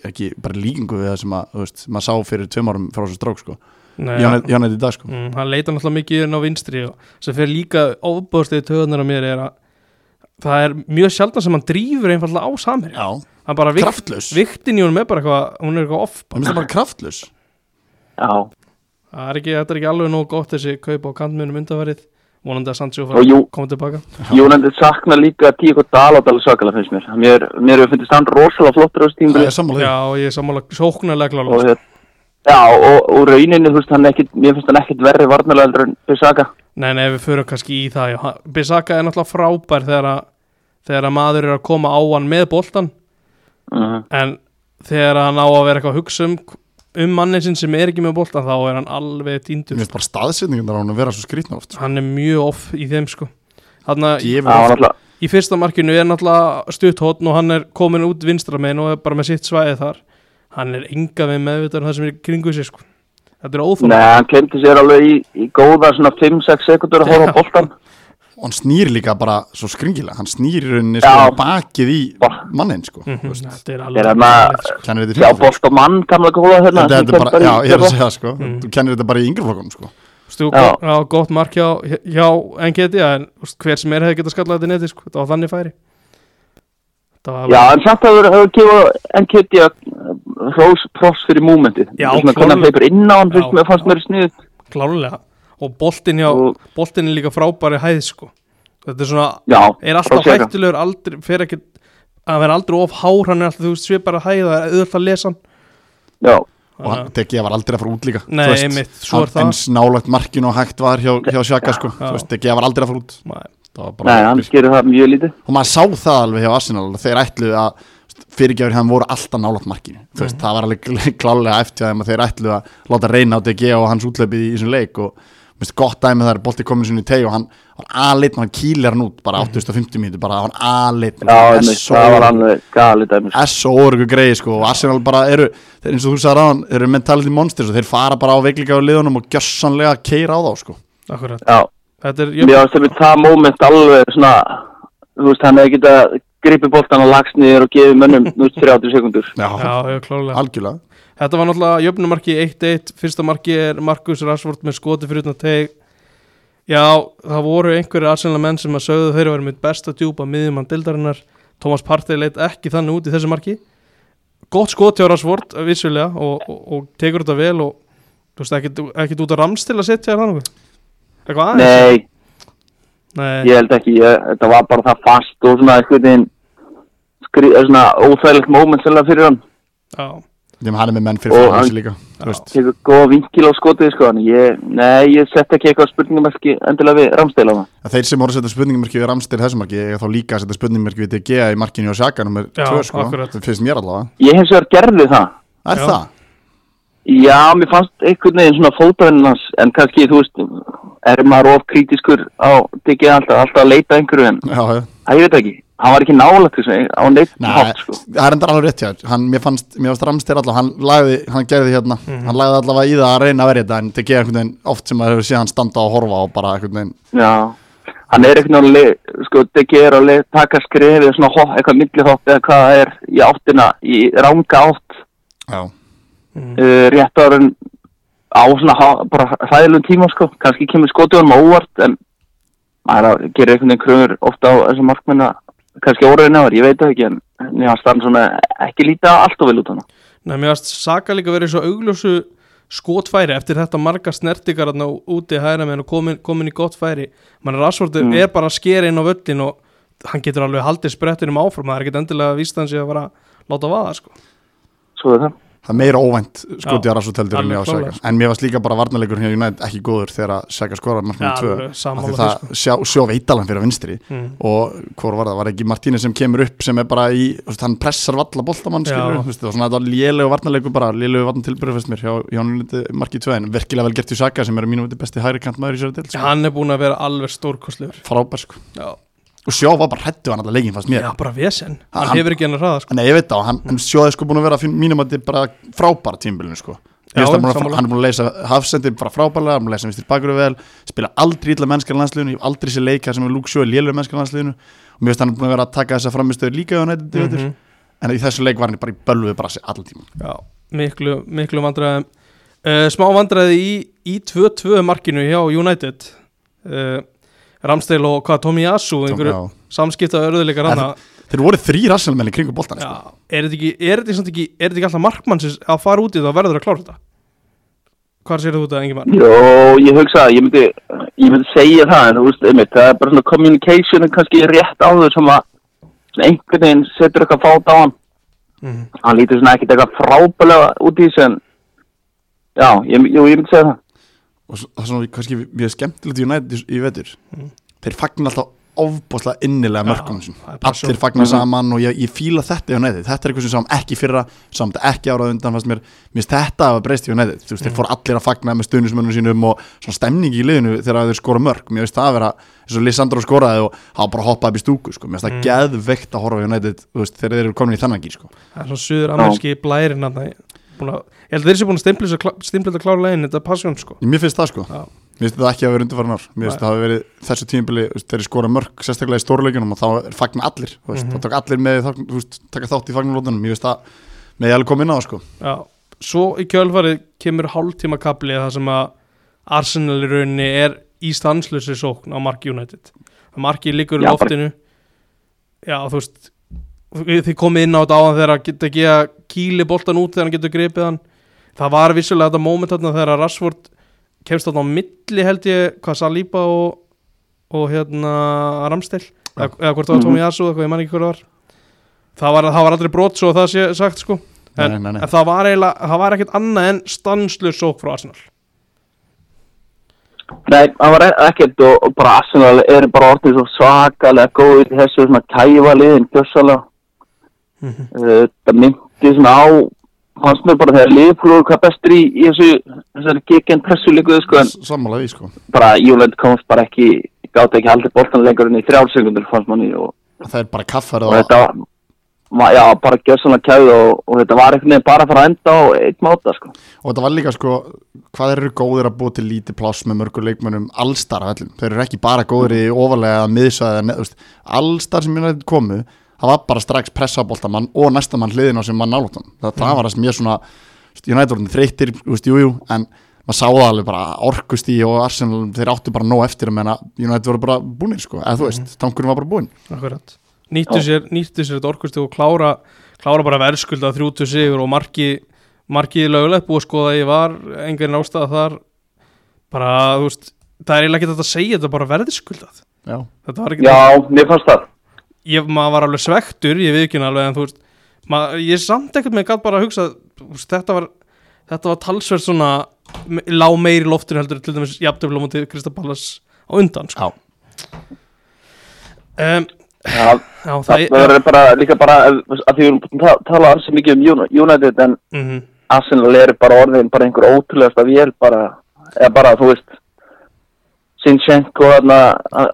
ekki bara líkingu við það sem að, veist, maður sá fyrir tveim árum frá þessu strók sko, Nei, í hann í dag sko. Mm, hann leita náttúrulega mikið inn á vinstri og sem fyrir líka ofbúðstuði töðunar á mér er að það er mjög sjaldan sem hann drífur einfallega á samherja. Hann bara viktin í honum er bara eitthvað hún er eitthvað off það bara kraftlaus Já, það er ekki, þetta er ekki alveg nóg gott þessi kaup á kantmunum undanverið vonandi að Sancho fara Og að koma tilbaka. Jónandi sakna líka Tíko Daládal svakalega finnst mér. Mér, mér hefur fundist hann rosalega flottur á er því. Já, ég er sammála sóknarlega og, klála hér- já, og, og rauninni, þú veist, hann ekkit, mér finnst hann ekkit verri varnalega heldur en Bissaka. nei, nei, við förum kannski í það já. Bissaka er náttúrulega frábær þegar að, þegar að maður er að koma á hann með boltan Uh en þegar hann á að vera eitthvað að hugsa um, um mannin sinn sem er ekki með boltan þá er hann alveg Mér týndur finnst bara staðsetningunar á hann að vera svo skrýtnar oft sko. hann er mjög off í þeim sko. Hann að í fyrsta markinu er náttúrulega stutt hótn og hann er komin út vinstra megin og er bara með sitt svæði þar. Hann er enga við meðvitað um það sem er í kringu sér sko. Þetta er óþóla Nei, hann kemdi sér alveg í, í góða svona 5-6 sekundur að horfa á boltan. Og hann snýr líka bara svo skringilega hann snýr í rauninni Já. sko bakið í mannin sko Mhm. Þetta er alveg að þetta hringaflokk. bolt og mann gamla góða hérna þetta þetta er já, ég er að segja sko Mm. þú kennir þetta bara í yngri flokkunum sko Stu, Já. gott, já, mark hjá, hjá NGT en hver sem er hefði getað skallað þetta í neti sko. þetta var þannig færi þetta var Já, en samt að hefur gefa NKT hrós pross fyrir Já, svona hvernig hann hleypur inn á hann fyrst Já, mér fannst já. mér snið klálega og boltin, hjá, Og- boltin er líka frábæri hæð sko. þetta er svona Já, er alltaf hættulegur aldrei, fer ekki að vera aldrei of hár hann er alltaf, þú svipar að hæða það er auðvitað að lesa hann. Já, og hann teki var aldrei að fara út líka Nei, þú veist, einmitt, svo er hann- það. eins nálægt markinu og hægt var hjá, hjá Sjaka sko. Þú veist, teki var aldrei að fara út. Nei. Það var bara- nei, hann gerir það mjög lítið. Og maður sá það alveg hjá Arsenal að þeir ætluðu að fyrirgjafur hann voru alltaf nálægt markinu. Þú veist, það var alveg klálega eftir að þeir ætluðu að láta reyna á DG og hans útlöpið í þessum leik og minnst gott dæmi það er bolti komin sinni í teg og hann var aðleitt og hann kýlir hann út bara 850 mínútur, bara hann Já, einmitt, það var alveg galið dæmis S og orgu greið sko og Arsenal bara eru, þeir, eins og þú sagði ráðan þeir eru mentality monsters og þeir fara bara á veikleika á liðunum og gjössanlega keira á þá sko. Akkurat. Já, þetta er, mér varst það það moment alveg svona þú veist, hann hefði getað gripið boltan og lagst niður og gefið mönnum þú veist, 30 sekundur já, já, já, klálega algjörlega Þetta var náttúrulega jöfnumarki 1-1 Fyrsta marki er Markus Rashford með skoti fyrir utan teg Já, það voru einhverju Arsenal menn sem að sögðu þeir eru mitt besta djúpa miðjumann dildarinnar Thomas Partey leit ekki þannig út í þessu marki. Gott skoti á Rashford vissulega og, og, og tekur þetta vel og þú veist ekkit út að ramstil að setja það Eitthvað aðeins? Nei, Nei. ég held ekki, ég, þetta var bara það fast og svona eitthvað óþægilegt moment sérlega fyrir hann. Já, þeim hann er með menn fyrir hann- þessi líka veist. tekur góða vinkil á skotið sko en ég, nei, ég sett ekki eitthvað spurningamerki endilega við ramstæla það Að þeir sem voru að setja spurningamarki við Ramstil þessu marki eiga þá líka að setja spurningamarki við DG í markinu og Sjaka nummer Já, 2 sko það finnst mér allavega ég hef sér gerði það Er Já. það? Já, mér fannst einhvern veginn svona fótavinnum hans en kannski, þú veist er maður of kritiskur á digið alltaf, alltaf að leita einhverju en Já, já. Að ég veit ekki, hann var ekki nálægt þessu á neitt Nei, hátt sko. það er enda alveg rétt hjá hann, mér fannst, mér fannst Ramstil allavega hann lagði, hann gerði hérna, hann lagði allavega í það að reyna að verja þetta en DG einhvern veginn oft sem maður hefur séð hann standa og horfa og bara einhvern veginn. Já, hann er einhvern veginn sko, digið er að le- taka skrefið svona hopp, eitthvað millihopp eða hvað það er í áttina, í ranga átt. Já, uh, rétt árin á svona bara hræðilegum tíma sko, kannski kemur á óvart en maður gerir einhvern veginn kröfur ofta á þessum markmenn að kannski óraðin áður, ég veit það ekki en mér fannst hann svona ekki líta allt og vel út hana Nei, mér varst Saka líka verið svo augljósu skotfæri eftir þetta marga snertingar þarna úti hægra með og komin, komin í gott færi. Mann Rashford Mm. er bara að skera inn á völlin og hann getur alveg haldið sprettinum áfram það er ekkert endilega víst hann sé að fara að láta vaða sko. svo er það það er meira óvænt skoti Já, að Rassuteldur en alveg ég á Sjaka sko. en mér varst líka bara varnarleikur hjá United ekki góður þegar Sjaka skorar Já, 2 alveg, sammála af því því, það sjá, sjá veitalan fyrir að vinstri. Mm. og hvor var það, var ekki Martínez sem kemur upp sem er bara í, hann pressar valla boltamann var svona þetta lélegu varnarleiku bara, lélegu varnartilbyrðu fyrst mér hjá, hjá hann marki 2 en virkilega vel gert í Saka sem er mínum viti besti hægri kant maður í sér til sko. hann er búin að vera alveg stórkostlegur. Frábær sko. já, og sjó var bara hrættu hann alltaf leikin fannst mér. Já bara vesen. Hann, Hann- hefur ekki hann að hraða sko. Nei, ég veit það, hann, en sjóði sko búin að vera mínum að þetta er bara frábæra tímbilinu sko Já, hann er búin að leysa hafsendi bara frábærlega, hann er búin að leysa vistir bakur vel spila aldrei illa mennskar landsliðinu ég hef aldrei sér leika sem er Shaw lélur mennskar landsliðinu. Og mér finnst hann búin að vera að taka þessa framistöður líka mm Mhm. en í þessu leik var hann bara í bölvu bara allan tíma já, miklu, miklu vandræðum. Uh, smá vandræði í, í 2-2 markinu hjá United. Uh, Ramsdale og hvað Tommy Asu einhverju samskipta örðuleikar En- hana Þeir voru þrý rassalmenn í kringu boltan sko. Er þetta ekki, er þetta samt ekki, er þetta ekki alltaf markmannsins að fara út í það og verður að klára þetta? Hvað sér þú þetta, Engimar? Jó, ég hugsa að ég myndi, ég myndi segja það en þú veist, einmitt, það er bara svona communication kannski rétt áður sem að einhvern veginn setur eitthvað fát á hann Mm. hann lítur svona ekkert eitthvað frábælega út í þessu en já, ég, jú, ég myndi segja það og það er svona kannski mjög skemmtilegt United í, vetur Mm. þeir fagnar alltaf ofbúslega innilega mörgum passion. allir fagnar Mhm. saman og ég, ég fíla þetta United þetta er eitthvað sem sáum ekki fyrra þetta ekki árað undan fannst mér, finnst þetta að breyst United þú veist, þeir Mhm. fór allir að fagna með stuðnismönnum sínum og svona stemning í liðinu þegar þeir skora mörg mér finnst það að vera, eins og Lissandro skoraði og hafa bara hoppað upp í stúku, sko. mér finnst það Mm. geðveikt að horfa United veist, þegar þeir eru komin í þannig ekki sko. Það blærin að það Ég held að þeir séu búin að stimpla þetta klárlega inn, þetta er passion sko. Mér finnst það sko. Já. Mér finnst þetta ekki að vera undirfærin ár. Mér finnst Nei. þetta hafi verið þessu veist, þeir eru skora mörg, sérstaklega í stórleikunum og þá er fagna allir, veist, Mhm. þá taka allir með veist, taka þátt í fagnarlótunum Mér finnst það með ég alveg koma inn á það sko. Já, svo í kjölfarið kemur hálftíma kapli það sem að Arsenal í rauninni er í stanslösi sókn á Mark United. Marki liggur í loftinu. Já, þú veist þið komið inn á þetta áðan þegar að geta ekki að kýli boltan út þegar hann getur gripið hann. Það var vissulega þetta moment þarna þegar Rashford kemst þarna á milli held ég hvað Saliba og, og hérna Ramstil eða, eða hvort það var Mhm. Tómi Yasu eitthvað, ég man ekki hvað það var. Það var, það var aldrei brot svo það sé sagt sko. En, Nei, nei, nei. en það var eiginlega, það var ekkert annað en stanslös sók frá Arsenal. Nei, það var e- ekkert og, og bara Arsenal er bara orðið svo svakalega góð í þessu svona kæfa liðin gjössalega. Mhm. Uh, það myndi svona á, fannst mér bara þegar voru hvað bestur í, í þessu, þessari gegn pressu líkuðu sko en Sammála því sko bara Júlend komst bara ekki, gátt ekki haldið boltan lengur enn í þrjálfsegundur fannst manni og, Það er bara kaffar og og þetta var, já, bara gjössalega kæðu og, og þetta var einhvern veginn bara að fara að enda á eitt máta sko. Og þetta var líka sko, hvað eru góðir að búa til lítið pláss með mörgur leikmönnum allstar af öllum. Þeir eru ekki bara góðir í ofalega veist, allstar sem United komu, það var bara strax pressaboltamann og næsta mann hliðin á sem mann nálóttan. Það, það var það sem ég svona, þú veist, United voru þreyttir, þú veist, jú, jú, en maður sá það alveg bara orkust í og Arsenal, þeir áttu bara nóg eftir að menna United voru bara búnir sko, eða þú veist, tankurinn var bara búinn. Akkurat. Nýttu sér, nýttu sér þetta orkusti og klára klára bara verðskulda 30 sigur og marki markið lögulegt búið að skoða að ég var engin ástæða þar. Bara, þú veist, það er eiginlega ekki þetta að segja þetta er bara verðskuldað. Já, þetta var ekki, Já, mér fannst það. Ég, maður var alveg svektur ég við ekki alveg en þú veist maður, ég samt ekkert með gæt bara að hugsa þú veist, þetta var, þetta var talsverð svona me- lá meiri loftinu heldur til dæmis jafntöfla mútið Kristaballas á undan sko. um, Já, já, það, það verður bara líka bara að því við erum tala alls mikið um Uni- United en mm Arsenal er bara orðin bara einhver ótrúlegast af vél bara, eða bara, þú veist Sinchenko þarna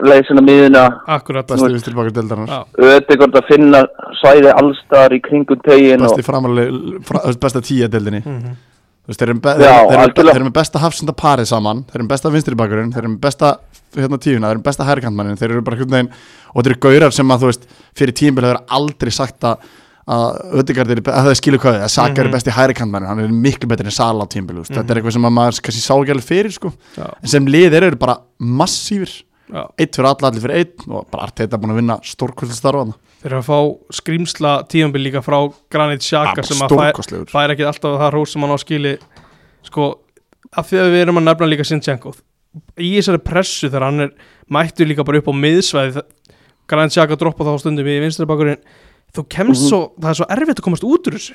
leið sinna miðuna akkurat besti vistir baka deildarinnar. Já. auðvitað að finna svæði allstar í kringum tegin og Besti framalega, fra, besta tíja deildinni. Mhm. Þú veist, þeir eru, be þeir eru með besta hafsenda parið saman þeir eru með besta vinstri bakurinn, þeir eru með besta hérna, tíuna, þeir eru með besta hærikantmannin þeir eru bara hvernig og þeir eru gaurar sem að þú veist, fyrir tímbil hefur aldrei sagt að að Ödegard er, að það er skilu hvað að Saka Mhm. er besti hærikantmannin, hann er miklu betur en Sala tímbil, mm þetta er eitthvað sem að maður kannski sá ekki alveg fyrir sko, Já, en sem lið eru bara massífir, já. eitt fyrir alla, allir fyrir einn og bara Arteta búin að vinna stórkvöldstarfa þarna. Þeir eru að fá skrýmsla tíðanbíl líka frá Granit Xhaka sem að fær, fær ekki alltaf það rós sem hann á skili. Sko, af því að við erum að nefna líka Sinchenko í þessari pressu þegar hann er mættur líka bara upp á miðsvæði Granit Xhaka droppa þá stundum í vinstri bakurinn þú kemst Mhm. svo, það er svo erfitt að komast út úr þessu.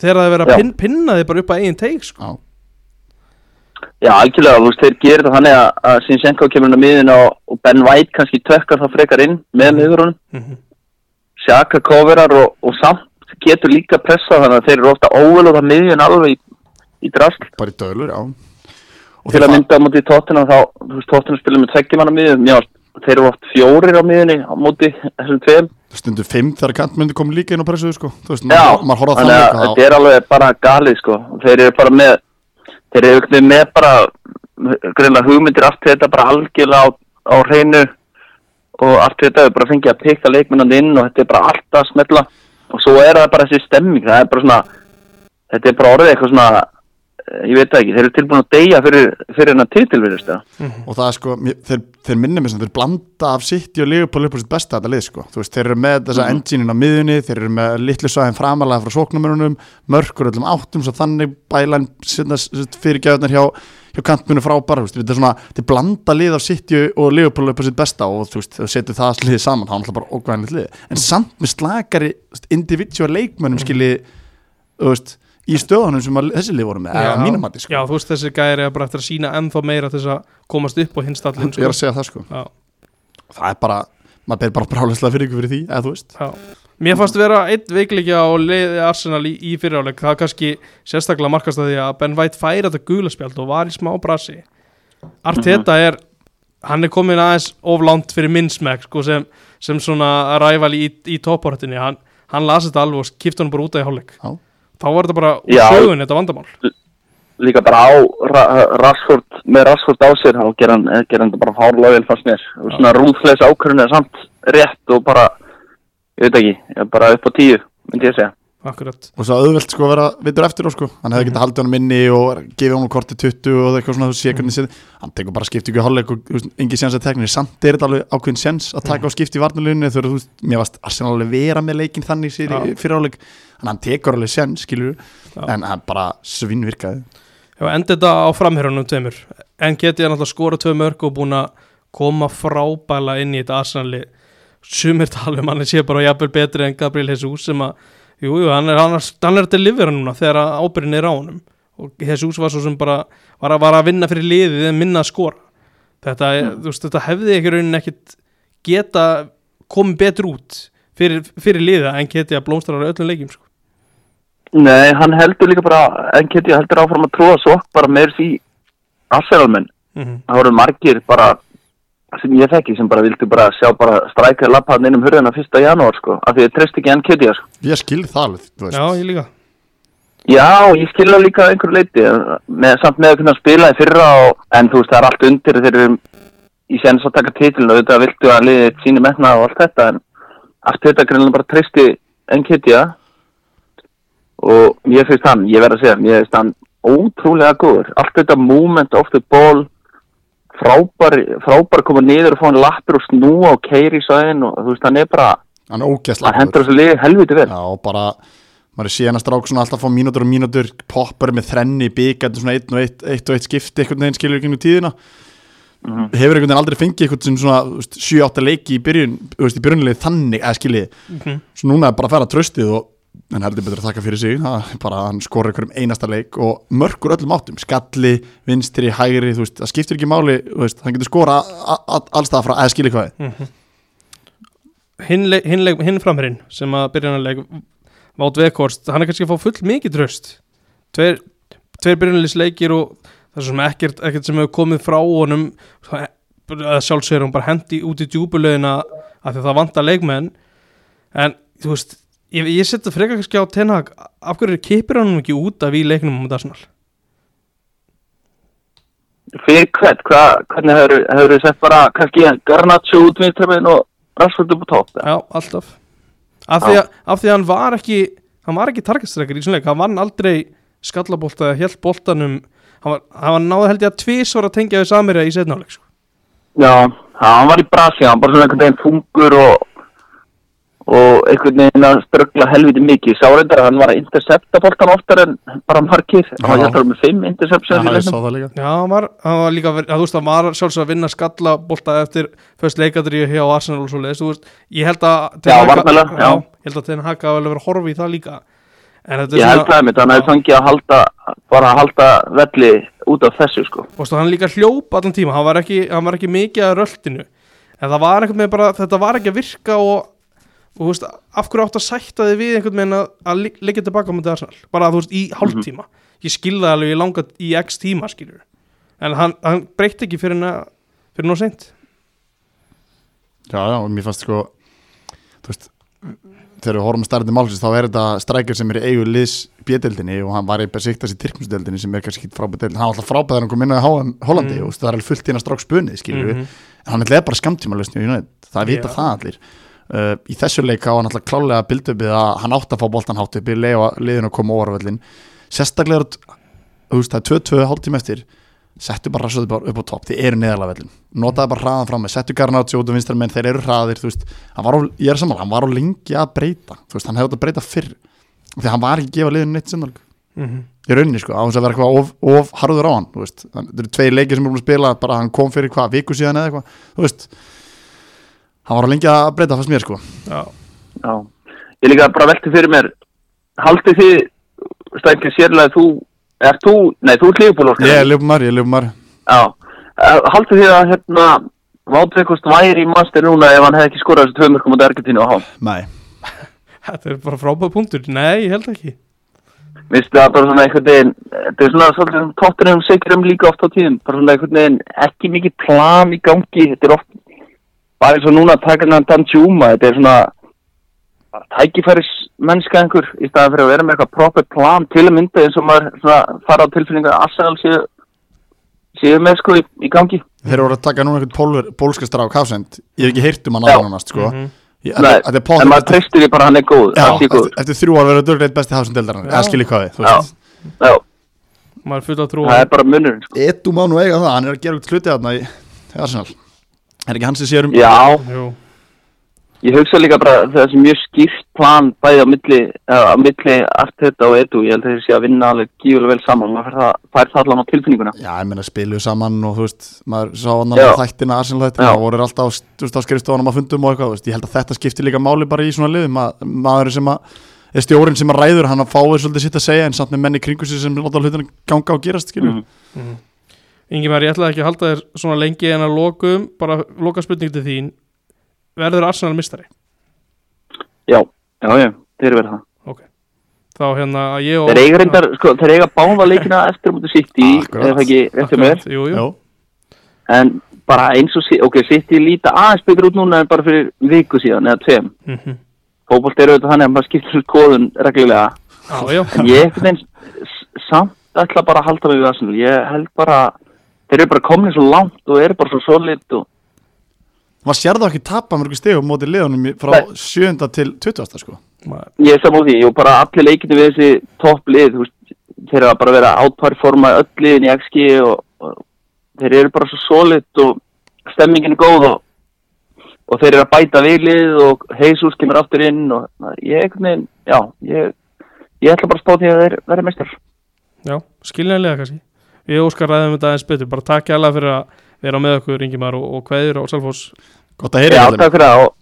Þegar það er verið að pin, pinna þig bara upp að eigin teik sko. Já, Já, algjörlega, þú veist, þeir gerir það þannig að, að Sinchenko kemur inn á miðin og, og Ben White kannski tökkar það frekar inn með Mhm. Sjaka coverar og, og samt getur líka pressa þannig að þeir eru ofta óvel og það miðjun alveg í, í drasl. Bara í dölur, já. Og til að mynda á móti tóttina þá, þú veist, tóttina spilur með tveggjum hann á miðjum, já, þeir eru oft fjórir á miðjunni á móti þessum tveim stundu fimm þegar kantmyndi kom líka inn á pressuðu sko. Þú veist, Já, þannig að þetta er alveg bara galið sko. Þeir eru bara með þeir eru veginn með bara greinlega hugmyndir allt þetta bara algjörlega á, á hreinu. Og allt þetta er bara fengið að pikka leikmennandi inn og þetta er bara allt að smetla og svo er það bara þessi stemming það er bara svona þetta er bara orðið eitthvað svona ég veit það ekki, þeir eru tilbúin að deyja fyrir, fyrir hennar titilverðist og það er sko, þeir, þeir minnum mér sem þeir blanda af City og Liverpool upp á sitt besta þetta lið sko, þú veist, þeir eru með þessa Mhm. engine-in á miðunni, þeir eru með litlu svæðin framalega frá sóknumörunum, mörkur öllum áttum svo þannig bælan fyrirgæðunar hjá, hjá kantmunu frábæra þú veist, þetta er svona, þeir blanda lið af City og Liverpool upp á sitt besta og þú veist, þau setur það lið saman, þá er í stöðunum sem að, þessi lið voru með, eða mínum að sko. já, þú veist þessi gæri er bara eftir að sína ennþá meira þess að komast upp á hinn stallin ég er að segja það sko Já. það er bara, maður ber bara brálega fyrir ykkur fyrir því, eða þú veist Já. Mér fannst vera einn veikleikja á leiði Arsenal í, í fyriráleik það kannski sérstaklega markast að því að Ben White færi þetta gulaspjald og var í smá brasi Arteta er hann er komin aðeins oflánt fyrir minnsmæk sko, sem, sem svona ræval í, í topportinni hann, hann lasi þetta alveg og kipta hann bara út af í hálfleik Já. Þá var þetta bara úr Já. sögun þetta vandamál. Líka bara á ra Rashford, með Rashford á sér þá ger hann, ger hann þetta bara hárlega vel fannst mér. Og svona rúðfleis ákvörðin er samt rétt og bara, ég veit ekki ég bara upp á tíu, myndi ég segja. Akkurat. Og svo auðvelt sko að vera vitur eftir á sko. Hann hefði getað haldið honum inni og gefið honum korti 20 og eitthvað svona þú sé hvernig séð hann tekur bara skipti ekki á hálfleik og engi séns að teknir samt er þetta alveg ákveðin séns að taka á skipti í varnalunni þegar þú veist, mér varst Arsenal alveg vera með leikin þannig sér í Já. Að hann tekur alveg séns skilur en hann bara svinn virkaði Já, endi þetta á framherjunum tveimur. En geti hann alltaf skora tvö mörg og búin að koma frábæla inn í þetta Arsenali. Sumir tala um hann sé bara jafnvel betri en Gabriel Jesus sem að, jú, jú, hann er, hann er, hann er að delivera núna þegar ábyrðin er á honum. Og Jesus var svo sem bara var að, var að vinna fyrir liðið en minna að skora. Þetta, er, þú veist, þetta hefði ekki raunin ekkit geta komið betur út fyrir, fyrir liða en geti að blómstrar á öllum leikjum sko. Nei, hann heldur líka bara, en geti heldur áfram að tróða svo bara með því Arsenalmenn, mm það voru margir bara sem ég þekki sem bara vildi bara sjá bara strækja lappaðan inn um hurðina 1. janúar sko, af því ég treyst ekki enn Kitty sko. ég skilð það alveg þú veist. Já, ég líka Já, ég skilja líka að einhverju leiti með, samt með að kunna spila í fyrra og, en þú veist það er allt undir þegar við í séns að taka titilin og þetta viltu að liðið síni metna og allt þetta en allt þetta greinlega bara treysti enn Kitty og ég finnst hann, ég verð að segja ég finnst hann ótrúlega góður. Allt þetta moment off the ball frábær, frábær koma niður og fá hann lappir og snúa og keiri í sæðin og þú veist hann er bara hann er ógæslega hann hendur þessu liði helviti vel. Já, og bara, maður er síðan að strák svona alltaf að fá mínútur og mínútur, poppar með þrenni byggjandi svona einn og eitt, eitt og eitt skipti einhvern veginn skilur ekki nú tíðina. Mhm. hefur einhvern veginn aldrei fengið einhvern sem svona 7-8 leiki í byrjun þú veist, í byrjunlega þannig, eða skiljið Mhm. svo núna er bara að færa tröstið og en heldur betur að þakka fyrir sig. Bara hann skora einhverjum einasta leik og mörgur öllum áttum, skalli vinstri, hægri, þú veist, það skiptir ekki máli veist, hann getur skora allstað frá eða skilja hvað er. Hinn, hinn, hinn framherinn sem að byrjunarleik Vátt Vekhorst, hann er kannski að fá full mikið tröst tveir, tveir byrjunarleisleikir og það er svona ekkert, ekkert sem hefur komið frá honum. Sjálfsögur hann bara hendi út í djúbulegina af því að það vantar leikmenn. En þú veist ég, ég setja frekar kannski á tenhag af hverju kipir hann ekki út af í leiknum um Arsenal? Fyrir hvert, hva, hvernig hefur þið sett bara kannski Garnaccio út vinstramenn og Rashford upp á eða? Já, alltaf. Af því, að, af því að hann var ekki hann var ekki targestrækir í svona leik. Hann vann aldrei skallabólta eða helt boltanum. Hann, var, hann náði held ég að tvisvar að tengja við Samira í setnáleik sko. Já, hann var í brasi, hann var bara svona einhvern veginn fungur og og einhvern veginn að ströggla helviti mikið. Sá reyndar að hann var að intercepta boltan oftar en bara margir, hann var Já. hjálpar með fimm interceptions líka. Já, hann var, hann var líka að, þú veist, hann var sjálfsög að vinna skallabólta eftir fyrst leikadri hjá Arsenal og svo leiðist, þú veist, ég held að Já, varnarlega, já. ég held að Ten Hag hafa vel verið að horfa í það líka. En þetta Ég held það mitt, hann hefði fengið að halda bara að halda velli út af þessu sko. Þú veist, hann líka hljóp allan tíma, hann var ekki, hann var ekki mikið að röltinu, en það var einhvern veginn bara, þetta var ekki að virka og og þú veist, af hverju átt að sætta þig við einhvern veginn að, liggja tilbaka á mútið Arsenal, bara þú veist, í hálftíma. Ég skilði það alveg í langa, í x tíma skilur, en hann, hann breytti ekki fyrir, na- fyrir nóg seint. Já, já, og mér fannst sko þú veist, þegar við horfum að starrið málsins þá er þetta strækjar sem er í eigu liðs bjödeldinni og hann var í besiktas í Tyrkmsdeldinni sem er kannski ekki frábæð deildin, hann var alltaf frábæð þegar hann kom inn á Hollandi Mm. og það er alveg fullt inn að strák spunnið, skilur Mhm. en hann er það það uh, í þessu leik á hann alltaf klálega að bilda upp að hann átt að fá boltan hátt upp í liðin að koma óvarvöldin sérstaklega er þetta- þú veist, það er 2-2 hálftíma eftir settu bara rassuðu bara upp á topp, þið eru neðalega vellin notaði bara hraðan fram með, settu Garnaccio út um vinstra menn, þeir eru hraðir, veist. Á, ég er saman, hann var á lengi að breyta veist, hann hefði að breyta fyrr því hann var ekki að gefa liðinu neitt sinnalg mm í rauninni, sko, á þess að vera eitthvað of, of harður á hann, þetta eru tvei leikir sem er búin að spila, bara hann kom fyrir hvað, viku síðan eða eitthvað, þú veist hann var á lengi að breyta fannst mér, sko. Já, Já, ég líka bara velti fyrir mér haldið þið stækja sérlega þú, er þú nei, þú er lífbúl ég er ljúpumar, ég er Eh, haldið þið að hérna Vátveikost væri í master núna ef hann hefði ekki skorað þessu tvö mörgum á Argentínu á hálf nei, þetta er bara frábæð punktur. Nei, ég held ekki. Vistu það bara svona einhvern veginn þetta er svona svolítið tóttunum sigurum líka oft á tíðum bara svona einhvern veginn ekki mikið plan í gangi þetta er oft bara eins og núna að taka hann Danjuma þetta er svona bara tækifæris mennska einhver í staðan fyrir að vera með eitthvað proper plan til að mynda eins og maður svona fara á tilfinningu að Arsenal séu, séu með sko í, í gangi. Þeir eru að taka núna einhvern pólver, pólska strák hafsend Ég hef ekki heyrt um hann áður nánast sko. Mhm. Ég- Nei, þetta er en maður treystir því bara að hann er góð Já, hann eftir, eftir þrjú ár verður dörgleitt besti hafsend deildarinnar Já. Eða skilji hvað við maður er full að trúa það er bara munurinn sko. Edu má nú eiga það, hann er að gera út hluti þarna í í Arsenal Er ekki hann sem sér um Já, Jú. ég hugsa líka bara að það er mjög skýrt plan bæði á milli, uh, á milli Arteta og Edu, ég held að þeir sé að vinna alveg gífulega vel saman, maður fær það, fær það allan á tilfinninguna. Já, ég meina spiluðu saman og þú veist maður sá hann á þættina Arsenal þættina Já. og voru alltaf á, á skrifstofunum að fundum og eitthvað, veist, ég held að þetta skiptir líka máli bara í svona liðum. Að maður sem að er stjórin sem að ræður, hann að fáið svolítið sitt að segja en samt með menni kringu sig sem láta hlutina ganga og gerast, skilju Mhm. Ingi Már, ég ætlaði ekki að halda þér svona lengi en að lokum, bara loka spurning til þín. Verður Arsenal mistari? Já, já, já, þeir eru verið það. Ok, þá hérna að ég og Þeir eiga reyndar, sko, þeir eiga báða leikina eftir mútið City, Akkurat. eða það ekki eftir mér. En bara eins og, ok, City líta aðeins betur út núna en bara fyrir viku síðan eða tveim. Mhm. Fótbolt eru auðvitað þannig að maður skiptir skoðun reglulega. Já, já. En ég einhvern veginn s- samt ætla bara að halda mig við Arsenal. Ég held bara, þeir eru bara komin svo langt og eru bara svo solid og maður sér það ekki tapa mörgum stegum mótið liðunum frá Nei. 7. til 20. sko Maður- ég er saman á því og bara allir leikinu við þessi topplið þú veist, þeir eru að bara vera outperforma öll liðin í XG og, og þeir eru bara svo solid og stemmingin er góð og, og þeir eru að bæta við lið og Jesus kemur aftur inn og ég já ég, ég ætla bara að spá því að þeir verði mestar Já, skiljanlega kannski Ég óskar ræðum þetta aðeins betur. Bara takk ég alveg fyrir að vera með okkur Ingi Már og, og kveður á Salfós Gott að heyra Já, þetta takk fyrir það. Og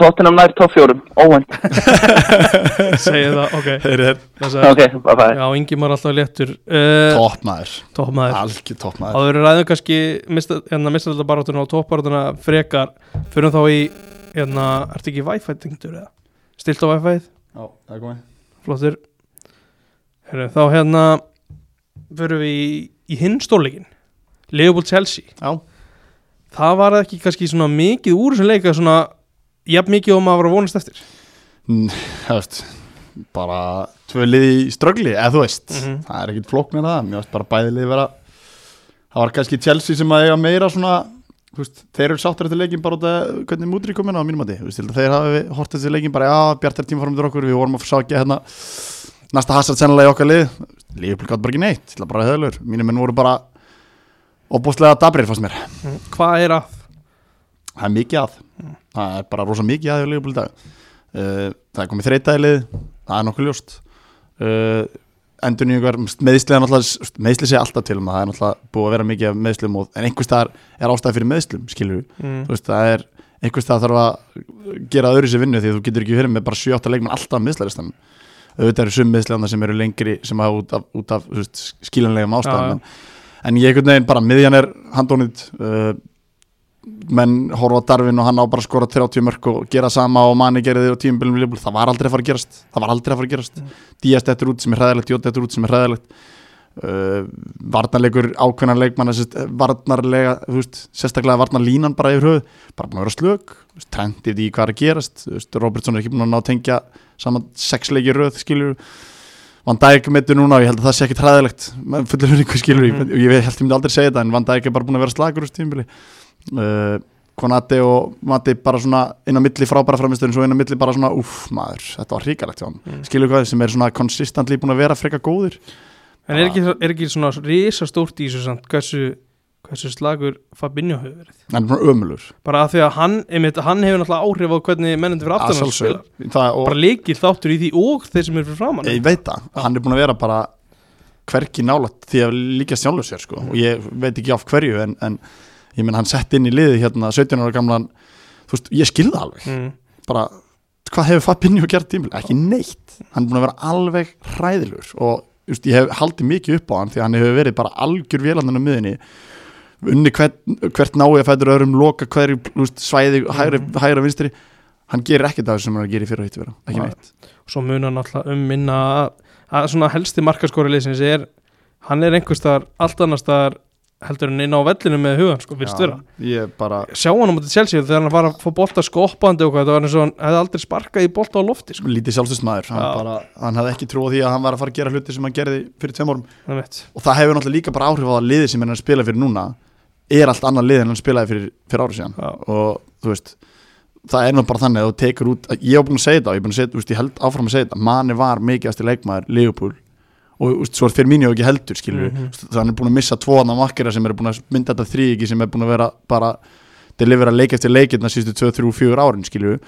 tóttinam nær topp fjórum, óvænt. Segja það, ok. Þess að, Ok, bye bye Já, Ingi Már alltaf léttur. Uh, toppmaður Toppmaður Algjör toppmaður Áður við ræðum kannski mista, hérna mistaröldabaráttuna og toppbaráttuna frekar fyrir þá í hérna, ertu ekki Wi-Fi tengdur eða? Stilt á Wi-Fi-ið, Já, það er komið. Flottur. Heru, Þá hérna fyrir við í, í hinn stórleikin Leopold Chelsea. Já, Það var ekki kannski svona mikið úr þessum leika svona jafn mikið og maður var að vonast eftir? Mm, það veist bara tvö liði í ströggli eða þú veist, Mhm. það er ekkit flóknir það. Mér veist bara bæði liði vera það var kannski Chelsea sem að eiga meira svona veist, þeir eru sáttur eftir leikin bara út af hvernig mútur í komin á mínum að þeir hafi hortið eftir leikin bara já, bjartar tíma fórum til okkur, við vorum að ekki hérna næsta hasard sennilega í okkar lið. Lífupil gátt bara ekki neitt, til að bara höðlur mínum menn voru bara opbúslega dabrir fannst mér, Hvað er að? það er mikið að. Það er bara rosa mikið að í Lífupil dag. Uh, það er komið þreytaðilið það er nokkuð ljóst. Uh, endur nýjungar, meðsli er náttúrulega meðsli sé alltaf til um það, það er náttúrulega búið að vera mikið af meðslum og, en einhvers staðar er ástæði fyrir meðslum, við, Mm. þú veist, það er einhvers staðar þarf að gera öðru sér vinnu því þú getur ekki verið með bara 7-8 leikmenn alltaf meðslaristan, auðvitað eru sum meðsli sem eru lengri, sem hafa út af, út af ástæðum Já, já. en, ég einhvern veginn bara, miðjan er handónið uh, menn horfa á Darvin og hann á bara að skora 30 mörg og gera sama og manni gerði og Liverpool, það var aldrei að fara að gerast það var aldrei að fara að gerast mm. Díaz dettur út sem er hræðilegt, Jótt dettur út sem er hræðilegt uh, varnarleikur ákveðnar leikmann varnarlega, þú veist, sérstaklega varnarlínan bara yfir höfuð, bara búin að vera slög trendið í hvað er að gerast veist, Robertson er ekki búin að ná að tengja saman sex leiki í röð, skilur Van Dijk meittur núna og ég held að það sé ekki hræðilegt með fullur hörningu skilur mm. og ég held ég myndi aldrei segja þetta en Van Dijk er bara búin að vera slagur úr tímbili uh, Konati og Mati bara svona inn á milli frábæra framistöðin svo inn á milli bara svona uff maður, þetta var hann Mm. skilur hvað er En er ekki, er ekki svona risa stórt í þessu samt hversu, hversu slagur Fabinho hefur verið? hann er svona ömulur Bara að því að hann, einmitt, hann hefur náttúrulega áhrif á hvernig mennandi fyrir aftan að spila Bara leikil þáttur í því og þeir sem eru fyrir framann ég veit það, hann er búin að vera bara hverki nálægt því að líka sjálfur sér sko. og ég veit ekki af hverju en, en ég menn hann sett inn í liði hérna 17 ára gamlan, þú veist, ég skilða alveg mm. bara, hvað hefur Fabinho gert tímil? Ekki neitt, hann er búin að vera alveg hræðilur og just, ég hef haldið mikið upp á hann því að hann hefur verið bara algjör vélandan á miðinni unni hvert, hvert nái að fætur öðrum loka hverju just, svæði hægra, hægra vinstri. Hann gerir ekkert af þessu sem hann er að í fyrir hitt vera ekki Nei. neitt. Svo munar náttúrulega um minna að, að svona helsti markaskóri liðsins er hann er einhvers staðar allt annars staðar heldur en inn á vellinu með hugan sko, finnst vera Ég bara, sjá hann á móti Chelsea þegar hann var að fá bolta skoppandi og hvað, það var eins og hann hefði aldrei sparkað í bolta á lofti sko. lítið sjálfstöðst maður hann, hann hafði ekki trú á því að hann var að fara að gera hluti sem hann gerði fyrir tveim veit. og það hefur náttúrulega líka bara áhrif á að liði sem hann er að spila fyrir núna er allt annað lið en hann spilaði fyrir, fyrir árið síðan Já. og þú veist það er nú bara þannig að þú tekur út ég hef búin að segja þetta ég, að segja, veist, ég held áfram að segja þetta Mani var mikilvægasti leikmaður Liverpool og veist, svo er fyrir mínu ekki heldur skilur mm það hann er búin að missa tvo annar makkera sem er búin að mynda þetta þrýiki sem er búin að vera bara delivera leik eftir leikirna sístu 2, 3, 4 árin skilur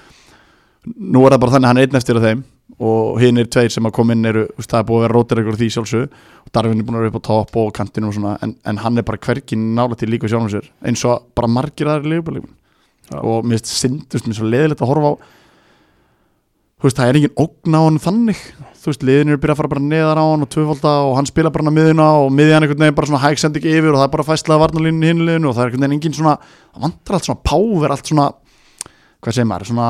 nú er það bara þannig að hann er einn eftir af þeim og hinn er tveir sem að koma inn eru, veist, það er búið að vera rótir ykkur því sjálfsög og Darvin er búin að vera upp á topp og kantinu og svona en, en hann er bara hverkin nála til líka sjálfum sér eins og bara margir aðri leifbæleikum Já. og mér finnst synd, þú veist, mér svo leðilegt að horfa á veist, það er engin ógn á hann þannig. Þú veist, liðin eru að byrja að fara bara neðar á hann og tvöfalda og hann spila bara á miðuna og miðjan einhvern veginn bara svona hægsendi ekki yfir og það er bara fæslega varnalínu hinn liðinu og það er einhvern veginn engin svona það vantar allt svona power, allt svona hvað segir maður, svona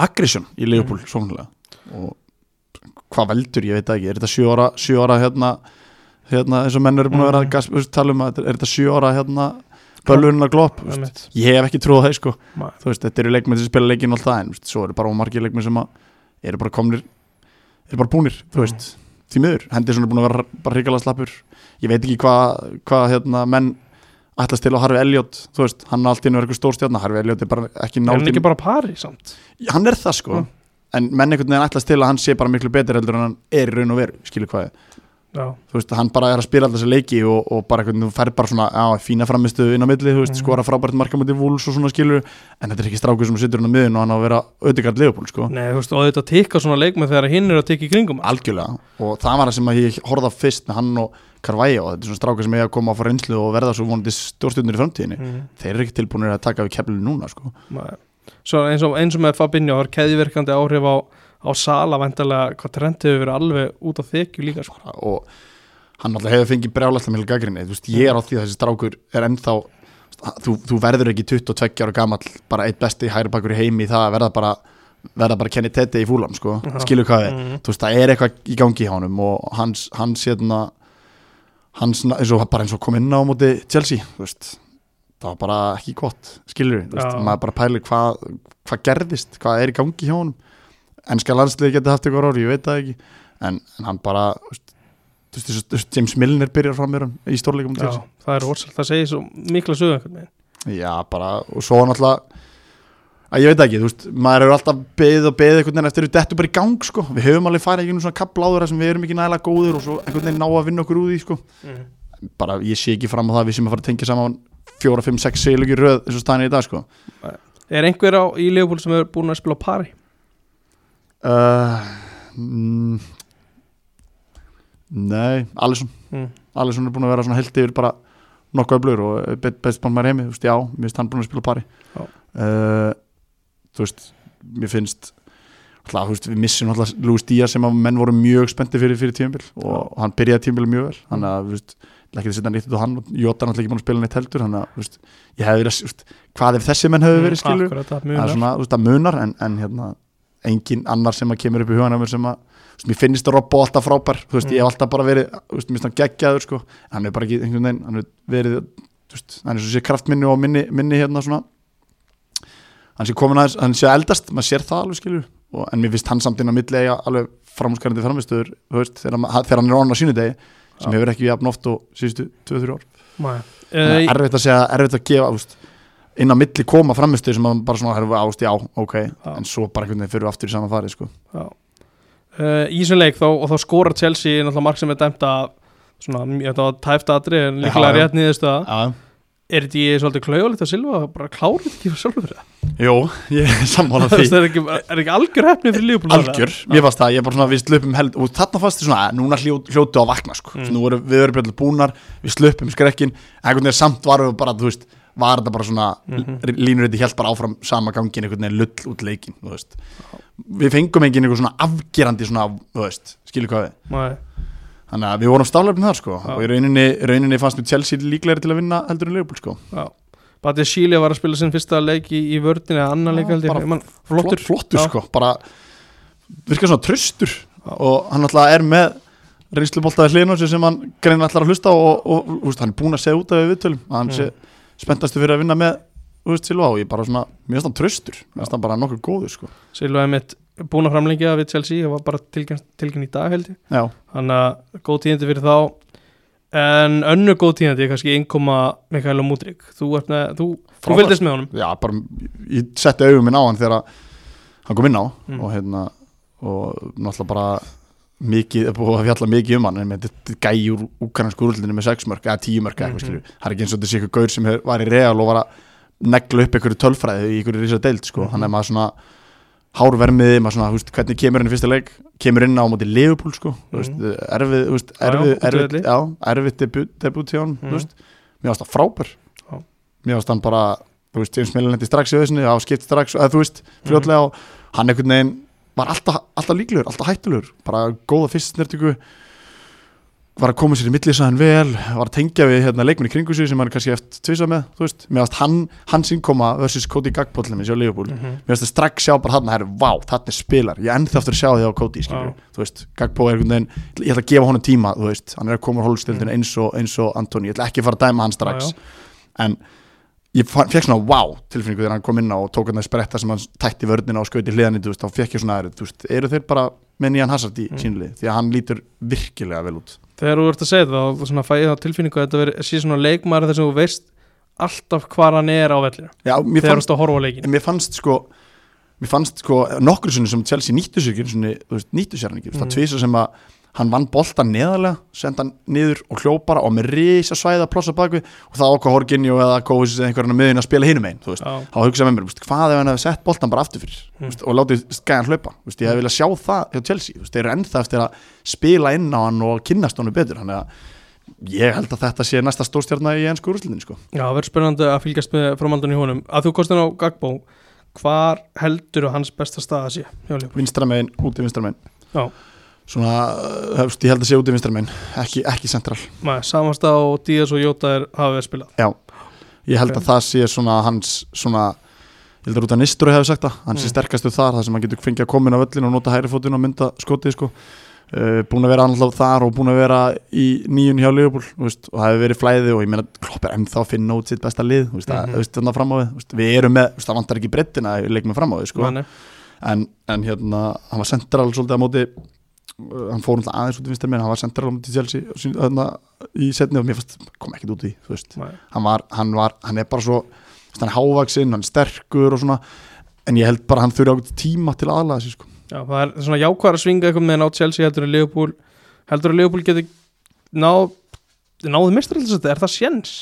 aggression í Leopold mm. svonlega. Og hvað veldur, ég veit ekki. Er þetta sjö ára hérna hérna eins og menn eru búin að vera að veist, tala um að er þetta sjö ára hérna bölvunna glopp, ég hef ekki trúið það sko. Veist, þetta eru leikmenn sem spila leikin alltaf en veist, svo eru bara margir leikmenn sem að eru bara komnir, eru bara búnir veist, því miður, Henderson er búin að vera bara hrikalega slappur, ég veit ekki hvað hva, hérna, menn ætlast til á Harfi Elliot, þú veist, hann er alltaf að eitthvað stórstjarnar, Harfi Elliot er bara ekki er hann náttúrulega ekki bara pari samt? Hann er það sko. Mm. en menn einhvern veginn ætlast til að hann sé bara miklu betur heldur en hann er í raun og veru, skilur hvað ég. Já, þú veist, hann bara er að spila alltaf þessi leiki og, og bara veginn, þú fær bara svona á, fína framistu inn á milli, þú veist, Mhm. skora frábært marka mútið vúls og svona skilur, en þetta er ekki strákur sem situr hann á miðun og hann á að vera auðvitað leifupól sko, nei, þú veist, og þetta tikka svona leikmenn þegar hinn er að tikka í kringum. Algjörlega. Og það var það sem ég horfði á fyrst með hann og Carvalho, þetta er svona strákur sem eiga að koma á fá reynslu og verða svo vonandi stjórnstjórnir í framtíðinni. Nei. svo eins og, og með Fabinho er keðiverkandi áhrif á, á Sala vantarlega hvað trend hefur verið alveg út á þekju líka sko. og hann alltaf hefur fengið brjálætla með gaggrinni, þú veist, ég er á því að þessi strákur er ennþá, þú, þú verður ekki 22 ára gamall, bara eitt besti hægri bakur í heimi í það að verða bara verða bara Kenny Tete í fúlam, sko Já. skilur hvað við, Mhm. þú veist, það er eitthvað í gangi hjá honum og hans, hans hérna hans, eins og bara eins og kom inn á móti Chelsea, þú veist það var bara ekki gott, skilur við maður bara pælir hvað hva gerðist, hvað er í gangi hjá honum ennska landsliði geti haft eitthvað rári, ég veit það ekki. En, en hann bara þú veist, James Milner byrjar fram með hann í stórleikum já, það er orðsalt, það segir svo mikla sögum veginn. já, bara, og svo náttúrulega að ég veit ekki, þú veist, maður hefur alltaf beðið og beðið einhvern veginn eftir við dettu bara í gang sko, við höfum alveg farið einhvern svona kapláður sem við erum ekki nægilega góður og svo einhvern veginn ná að vinna okkur úr því sko. Bara ég sé ekki fram á það að við sem að fara að tengja saman fjóra, fimm, sex seglugir röð eins og staðin í dag sko. Er einhver á í Leopold sem hefur búin að spila á pari uh, mm, Nei, Alisson. Mm. Alisson er búin að vera svona held yfir bara nokkuð öflur og best mann maður heimi þú veist, já, mér finnst hann búin að spila pari. Já. uh, þú veist mér finnst alltaf, þú veist, við missum alltaf Lúis Díaz sem að menn voru mjög spendi fyrir fyrir tíumbil og hann byrjaði tíumbil mjög vel. Þannig að, þú veist, ekki að setja nýtt út á hann og Jota er alltaf ekki búin að spila neitt heldur þannig að, þú veist, ég hefði verið að, þú veist, hvað ef þessi menn hefði verið skilur Akkurat, það er svona, þú veist, engin annar sem að kemur upp í hugan af mér sem að, þú veist, mér finnst Robbo alltaf frábær, þú veist, Mm. ég hef alltaf bara verið þú veist, mér finnst hann geggjaður, sko. En hann er bara ekki, einhvern veginn, hann er verið þú veist, hann er svo sé kraftminni og minni, minni hérna svona. Hann sé komin aðeins, hann sé eldast, maður sér það alveg skilur, og, en mér finnst hann samt inn á milli eiga alveg framhúskarandi framistöður þú veist, þegar, þegar hann er onna á sínudegi sem Já. hefur ekki inn á milli koma framistu sem að bara svona herfu ást, já, ok Já. en svo bara einhvern veginn fyrir við aftur í sama farið sko. uh, í þessum leik þá, og þá skorar Chelsea náttúrulega mark sem er dæmt að svona, mjög- þetta var tæft aðri en líklega rétt niðurstöða Já, er þetta í svolítið klauðalegt að Silva bara klárið ekki fyrir sjálfur það jú, ég er sammála Þú veist, því er ekki, er ekki algjör hefni fyrir þarna? algjör, mér fannst það, ég er bara svona við slupum held, og þarna fannst þið svona, að núna hljó, hljótu á vakna sko. Mm. nú erum við erum björnlega búnar við slupum skrekkin, einhvern veginn samt varum við bara, þú veist, var þetta bara svona Mhm. línur þetta held bara áfram sama gangin einhvern veginn lull út leikin, við fengum engin einhver svona afgerandi svona, skilur hvað við Nei. Þannig að við vorum stálefnið þar sko Já. og í rauninni, rauninni fannst við Chelsea líklegri til að vinna heldur en Liverpool sko Já. Bati Síli var að spila sinn fyrsta leik í, í vördinu eða annan Já, leik held ég bara Ég man, flottur, flottur Já. sko, bara virkar svona tröstur Já. og hann alltaf er með reynsluboltaði sig sem hann greina allar að hlusta og, og, og hann er búin að segja út af við viðtölum hann Mm. sé spenntastu fyrir að vinna með Silva og ég bara svona, mér finnst hann tröstur mér finnst hann bara nokkuð góður sko. Silva er mitt búin að framlengja við Chelsea það var bara tilkynnt tilkynnt í dag held ég. Já, þannig að góð tíðandi fyrir þá. En önnu góð tíðandi er kannski innkoma Mikael Múdrik þú, þú, þú fylgdist með honum. Já, bara ég setti augum minn á hann þegar hann kom inn á. Mm. og hérna og náttúrulega bara mikið, er búið að fjalla mikið um hann en þetta gæi úr úkransku úrluninu með 6 mörg eða 10 mörg Mhm. skilju það er ekki eins og sé eitthvað gaur sem hefur- var í real og var að negla upp einhverju tölfræði í einhverju rísa deild sko, Mhm. hann er maður svona hárvermiði, maður svona, veist, hvernig kemur hann í fyrsta leik kemur inn á móti Liverpool sko, veist, Mhm. erfið, já, erfið, erfið, erfið debut, debut hjá hann, Mhm. veist, mér varst það frábær mér varst hann bara, þú veist, James Millen lendi strax í auðsinni, á skipt strax, eða þú veist, Mhm. fljótlega og hann einhvern veginn var alltaf, alltaf líklegur, alltaf hættulegur, bara góða fyrst snertingu, var að koma sér í millisæðan vel, var að tengja við hérna, leikmenn í kringu sig sem hann er kannski eftir tvisa með, þú veist, varst hann, hans innkoma versus Cody þeim í sjá Liverpool, Mhm. mér finnst það strax sjá bara hann að herru, vá, þarna er spilar, ég ennþá eftir að sjá því á Cody, skilur, Já. þú veist Gagbo er einhvern veginn, ég ætla að gefa honum tíma þú veist, hann er að koma úr hólstildin Mm. eins og, og Antoni, ég ætla ekki að fara að dæma hann strax já. en ég fekk svona vá tilfinningu þegar hann kom inn á og tók hann að spretta sem hann tætti vörnina og skauti hliðan í, þú veist, þá fekk ég svona, veist, eru þeir bara með nýjan Hazard í Mm. sínlið, því að hann lítur virkilega vel út þegar þú ert að segja það þá svona fæ ég þá tilfinningu að þetta veri, sé svona leikmaður þess að þú veist alltaf hvar hann er á vellinu þegar þú ert að horfa á leikin en mér fannst sko mér fannst sko nokkur sinni sem Chelsea nýttu sér nýttu sér hann ekki, mm. Mm. það tvísa sem að hann vann boltan neðarlega, senda hann niður og hljópara og með risa svæða plossa bakvið og það ákvað Horginjó eða Kóvis eða einhverjana miðin að spila hinum einn, þú veist Já, þá hugsaði með mér, veist, hvað ef hann hefði sett boltan bara aftur fyrir Mm. mm. og látið skæðan hlaupa veist, ég hefði viljað sjá það hjá Chelsea veist, þeir eru ennþá eftir að spila inn á hann og kynnast honum betur þannig að ég held að þetta sé næsta stórstjarna í ennsku úrslitin sko. Já, verður spennandi að fylgjast með framaldun í honum að þú kostin á Gagbo hvar heldur hans besta staða sé hjá Leopold? vinstramegin, úti vinstramegin Já. Svona, hefst, ég held að sé úti vinstramegin ekki, ekki central. Nei, samasta og Díaz og Jóta er, hafa verið spilað. Já, ég held Ok. að það sé svona hans svona, ég held að Rúta Nistru hefur sagt það, hann sé Mm. sterkastu þar þar sem hann getur fengið að koma inn á völlin og nota hæri fótinn og mynda skotið sko. Uh, búin að vera annað þar og búin að vera í nýjun hjá veist, og það hefur verið flæði og ég meina Klopp er ennþá að finna út sitt besta lið mm -hmm. þannig fram á við erum með, það vantar ekki brettina í leikmið fram á við sko. En, en hérna, hann var central svolítið á móti hann fór náttúrulega aðeins út í vinstar minn, hann var central á Chelsea í setni og mér fannst, kom ekkert út í hann var, hann var, hann er bara svo hann er hávaksinn, hann er sterkur og svona en ég held bara að hann þurfi ákveð tíma til aðlaða sig sko. Já, það er svona jákvæðar að svinga eitthvað með ná Chelsea heldur en Leopold heldur að Leopold geti náð náðu mistaraldasætti, er það sjens?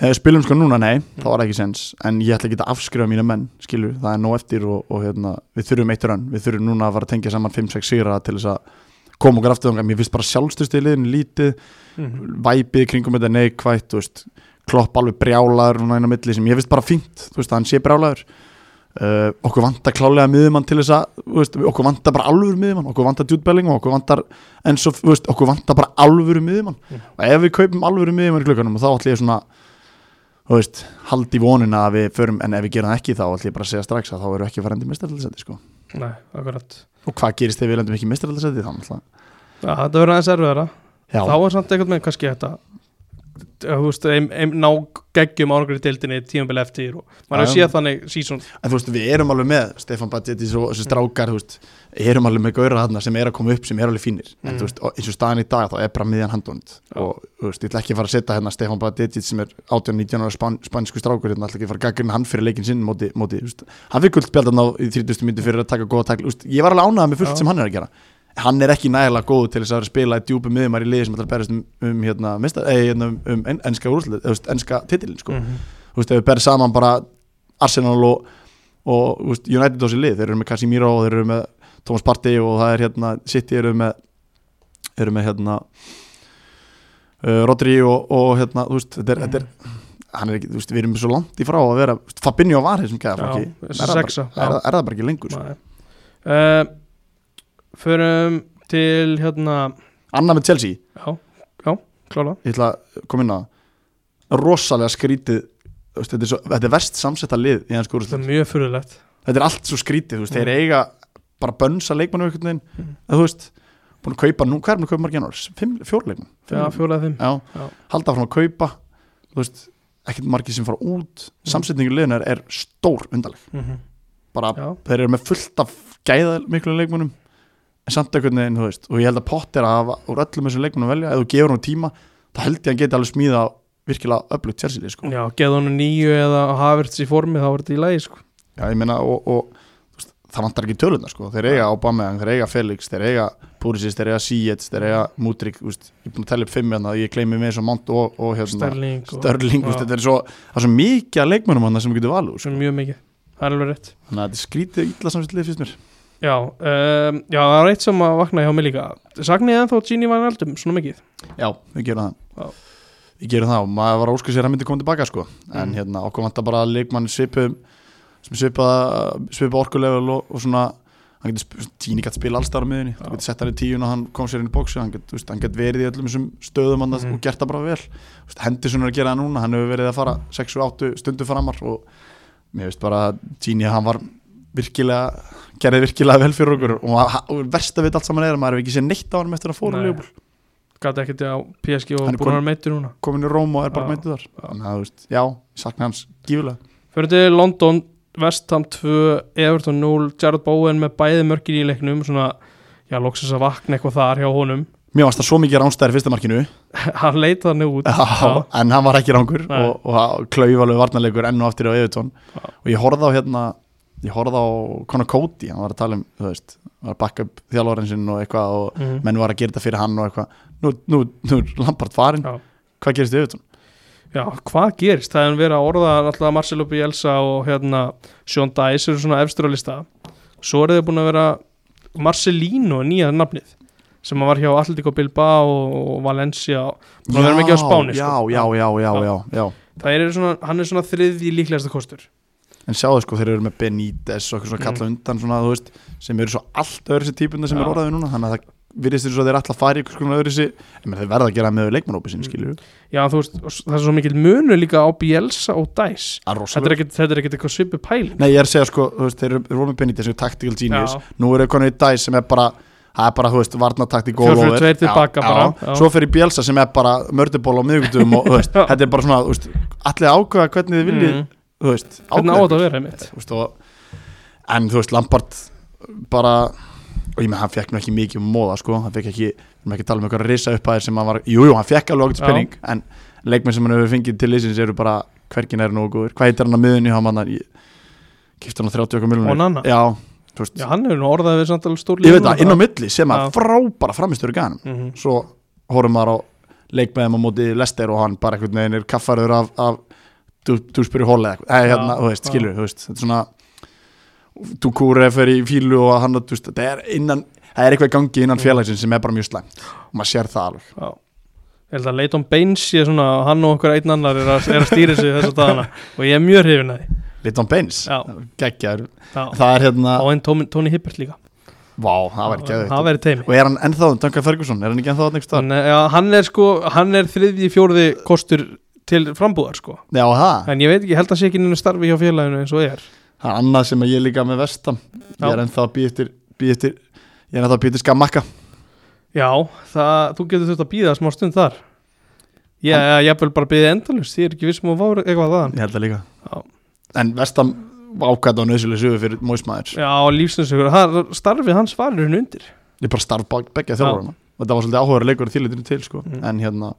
Ef við spilum sko núna, nei, var það ekki sens. En ég ætla ekki að afskrifa mína menn, skilur það er nóg eftir og, og hérna, við þurfum eitt rönn við þurfum núna að fara að tengja saman 5-6 sigra til þess að koma okkur aftur mér finnst bara sjálfstöðst í liðinu lítið. Mm væpið kringum þetta veist, klopp alveg brjálaður milli sem ég finnst bara fínt, veist, hann sé brjálaður. Uh, okkur vantar klálega miðumann til þess að, veist, okkur vantar bara alvöru miðumann, okkur vantar djútbelling og okkur vantar en svo, þú veist, okkur vantar bara alvöru miðumann Mm. og ef við kaupum alvöru miðumann í klukkanum þá ætlum ég svona veist, haldi vonina að við förum, en ef við gerum það ekki þá ætlum ég bara að segja strax að þá við ekki farandi mestaraldarsæti sko. Nei, akkurat. Og hvað gerist þegar við lendum ekki mestaraldarsæti þá náttúrulega? Já, þetta verður aðeins erfiðara. Þá er samt eitthvað með kannski þetta þú veist, ná geggjum árangur í deildinni tíumbil eftir og maður séð þannig sísón En þú veist, við erum alveg með Stefan og þessi strákar, þú veist erum alveg með gauðra þarna sem er að koma upp sem er alveg fínir, en Mm. þú veist, eins og staðan í dag þá er bara miðjan handónd og þú veist, ég ætla ekki að fara að setja hérna Stefan Badgetis sem er 18-19 ára span, spansku strákur hérna, ætla ekki að fara að gaggrina hann fyrir leikin sinn móti, móti, þú veist, hann fyrir guldbjaldan á í 30. myndi fyrir að taka góða takl, þú veist, ég var alveg ánægð með fullt Já. sem hann er að gera hann er ekki nægilega góð til þess að spila í djúpu miðumar í liði sem ætlar að berast um, um, hérna, eh, hérna, um, um en, veist, enska titilin sko Mhm. þú veist, ef við berð saman bara Arsenal og, og veist, United á sér lið, þeir eru með Casemiro og þeir eru með Thomas Partey og það er hérna City eru með eru með hérna uh, Rodri og, og hérna, þú veist, þetta er, þetta er hann er ekki, þú veist, við erum svo langt í frá að vera Fabinho var þessum Já, er, er, er það bara ekki lengur? Uh, Förum til hérna Anna með Chelsea, Já, já, klála ég ætla að koma inn á rosalega skrítið veist, þetta, er svo, þetta er verst samsetta lið í hans Það úrslit er mjög fyrirlegt þetta er allt svo skrítið, þú veist, Mm. þeir eiga bara bönsa leikmannu veginn, Mm. mm. þú veist búin að kaupa nú, hvað er búin að kaupa margir janúar? Fjórleiknum? Já, Já. halda frá að kaupa þú veist, ekkert margir sem fara út samsetningu liðunar er stór undarleg Mhm. bara Já, þeir eru með fullt af gæða miklu leikmunum en samt einhvern veginn, þú veist og ég held að Potter að hafa úr öllum þessum leikmunum að velja ef þú gefur hann tíma, þá held ég að hann geti alveg smíða virkilega öflugt lið, sko. já geða hann nýju eða Havertz í formi þá var þetta í lagi sko. Já, ég meina og, og það vantar ekki tölundar sko. þeir eiga Aubameyang, þeir eiga Felix þeir eiga Pulisic, þeir eiga Sietz þeir eiga Mudrik, veist, ég er búin að tella upp fimm hérna, ég gleymi með svo Mount og, og hérna, Störling, þetta er svo það er svo mikið að leikmönum hann sem við getum valið sko. mjög mikið, það er alveg rétt þannig að þetta er skrítið illa samsvillið fyrst mér Já, um, já, það var eitt sem að vakna hjá mig líka Sagnið ennþá Gini Van Aldum svona mikið Já, við gerum Já. það Við gerum það og maður var óska sér að myndi koma tilbaka sko. en Mm. hérna sem svipa, svipa orkulevel og, og svona hann getur, tíni gætt spila allstar á miðunni þú getur sett hann í tíun og hann kom sér inn í bóksi hann getur get verið í öllum þessum stöðum hann Mhm. og gert það bara vel. Henderson er að gera það núna, hann hefur verið að fara 6-8 stundu framar og mér veist bara að Tíni hann var virkilega, gerði virkilega vel fyrir okkur og, og verst að við allt saman er að maður hefur ekki séð neitt á hann eftir að fóra Nei. Leopold Gæti ekkert á PSG og Hann búin að meittur núna. komin í Róm og er bara mættu þar. Að já, ég sakna hans gífulega Fyrir til London, West Ham 2 Everton 0, Jared Bowen með bæði mörkin í leiknum svona, já, loksins að vakna eitthvað þar hjá honum mér varst það svo mikið ránstæðir fyrsta markinu Hann leita þannig út já, en hann var ekki rángur Nei. og, og klauf alveg varnarleikur enn og aftur á Evertón Já. og ég horfði á hérna ég horfði á Conor Cody hann var að tala um, þú veist, var að bakka upp þjálfórin sinn og eitthvað og Mhm. menn var að gera þetta fyrir hann og eitthvað nú, nú, nú Lampard farin Já. hvað gerist í Evertón? Já, hvað gerist? Það hefur verið að orða alltaf Marcelo Bielsa og hérna Sean Dice eru svona efstur á lista Svo eru þið búin að vera Marcelino, nýja nafnið sem var hjá Atletico Bilbao og Valencia Búin að vera mikið á Spáni já, sko. já, já, já, já, já. Er svona, hann er svona þriðji líklegasta kostur en sjáðu sko, þeir eru með Benítez og eitthvað svona Mm. kalla undan svona, veist, sem eru svo allt öðru sér típunda sem Já. er orðaði núna þannig að það virðist þér svo að þeir fara í eitthvað svona öðru sér en þeir verða að gera með leikmannópi Mm. sinni, skilur Já, þú veist, það er svo mikil munur líka á Bielsa og við Þetta er er ekkit eitthvað svipu pæling. Nei, ég er að segja sko, þú veist, þeir eru- voru með Benítez sem er tactical genius, Já. nú eru konið í Dæs sem er bara, það er bara, þú veist, og 4-4-2 tilbaka bara, já. Svo fyrir Bielsa sem er bara mörduból á miðugundum og, þú veist, þetta er bara svona, þú veist, allir ákveða hvernig þið viljið, Mm. þú veist, Hvernig að og, ég með hann fekk nú ekki mikið móða, sko, hann fekk ekki við erum ekki að tala um eitthvað risa upphæðir sem hann var jú, jú, hann fekk alveg Já. spenning en leikmenn sem hann hefur fengið til liðsins eru bara hvergin er nógu góður, hvað heitir hann að miðunni hann hann, kiftur hann á 30 okkar miljonir Onana? já, Já, hann er nú orðað við samt alveg stór ég veit það, inn á milli sem að frábara framistöru ganum mm svo horfum maður á leik með þeim á móti Lester og hann bara eitthvað, þetta er í fílu og hann, veist, þetta er innan það er eitthvað gangi innan Mm. félagsins sem er bara mjög slæmt. Og maður sér það alveg. Já. Ég held að Leighton Baines sé svona hann og okkur einn annar er að, er að stýra sig þess að dagana og ég er mjög hrifin að því. Litton Baines, Já. geggjar Já. það er hérna, og einn Tony, Hibbert líka. Vá, það var Það geggjar verið teimi og er hann ennþá, Duncan Ferguson, er hann ekki ennþá hann, er- já, hann er sko, hann er þriðji fjórði kostur til frambúðar sko. Já, það, en ég veit ekki, ég held að sé ekki nynnu starfi hjá félaginu eins og er það er annað sem ég líka með vestam ég er ennþá að býja eftir, býja eftir ég er ennþá að býja eftir skammakka Já, það, þú getur þurft að býða smá stund þar. Já, ég vil bara býða endalust því er ekki vissum að fá eitthvað ég held það líka. Já. en vestam ákvæða á nöðsynlega sögu fyrir móismæður Já, lífsnöðsugur, starfið hans varir henni undir. Ég bara starf begja þjálfarana. Og það var svolítið áhugaður leikur til sko. Mm. en hérna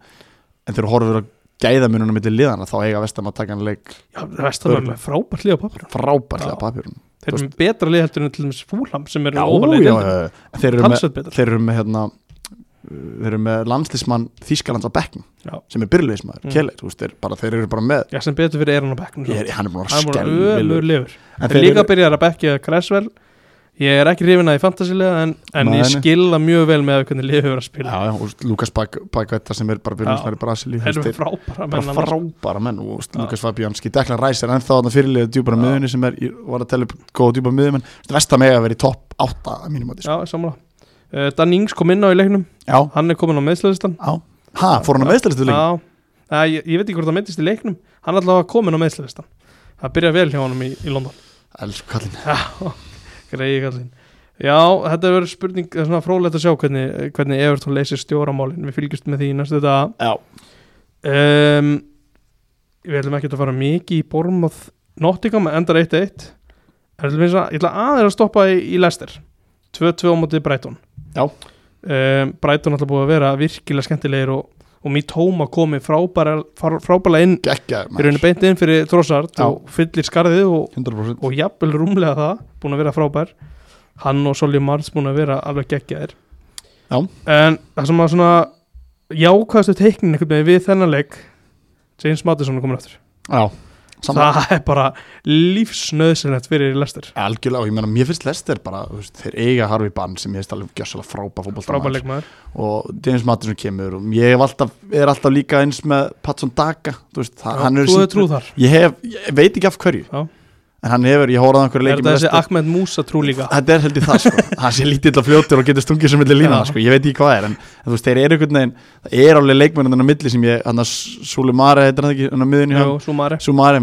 en þegar horfur að gæðamununum millir liðana þá eiga vestam að taka hann leik. Já, vestam er frábært lið á papirum frábærlega Já. papjörun Þeir eru betra lið heldur en til dæmis fúlam sem er já, já. þeir eru með, þeir eru með hérna, þeir eru með landslísmann Þískalands á Já. sem er byrjulegismæður, Mm. veist, þeir, þeir eru bara með Já, sem betur fyrir er hann á er- hann er búin að Hann er líka byrjar að bekkja Cresswell Ég er ekki hrifin að því fantasilega en, en ég skilða mjög vel með hvernig lið hefur að spila. Já, já, og Lukas Bagvætta sem er bara byrjulegismæður í Brasili Þeir eru frábæra bara menn annars. frábæra menn og. Lukas Fabianski, Declan Rice er ennþá þarna fyrirliða djúpara Já. miðunni sem er, ég var að tella upp góða djúpara miðum en vestam eiga að vera í topp 8 að mínum átti, Já, sammála. Uh, Dan Ings kom inn á í leiknum. Já, Hann er komin á meðslæðistan já. Ha, fór hann að meðstælistu leik Já, Æ, greiði kallinn. Já, þetta verður spurning, það er svona frólægt að sjá hvernig, hvernig Everton leysir stjóramálin. Við fylgjumst með því næstu þetta Já, um, Við ætlum ekki að fara mikið í Bormoth Nottingham endar 1-1 En ætlum við að- Ég ætla aðeins að stoppa í, í Leicester. 2-2 á móti Brighton. Já. um, Brighton ætla búið að vera virkilega skemmtilegir og, og Mitoma komi frábæra, frá- frábæra inn fyrir henni beint inn fyrir Trossard Já. og fyllir skarðið og, 100% og jafnvel rúmlega það búin að vera frábær. Hann og Solly Mars búin að vera alveg geggjaðir. Já. en það sem að svona jákvæðastu teiknin við þennan leik James Madison er komin aftur. Já, saman það er bara lífsnöðsynlegt fyrir Lester Algjörlega og ég meina, mér finnst Lester bara, veist, þeir eiga Harfi Bann sem ég veist alveg gjössalega frábæð leikmaður. Og James Mattisson kemur og ég alltaf, er alltaf líka eins með Patson Daga, þú veist, Já, hann er þar. Ég ég veit ekki af hverju. Já. En hann hefur, ég hóraði einhverju er leiki þetta þessi Ahmed Musa trú líka? Þetta er held ég það sko, hann sé lítill og fljótur og getur stungið sem milli lína, sko, ég veit ekki hvað er en þú veist, þeir eru einhvern veginn, það er alveg leikmennir á milli sem ég, hann að Sulimare heitir hann ekki, hann að miðunni Jú, Sumari Sumare,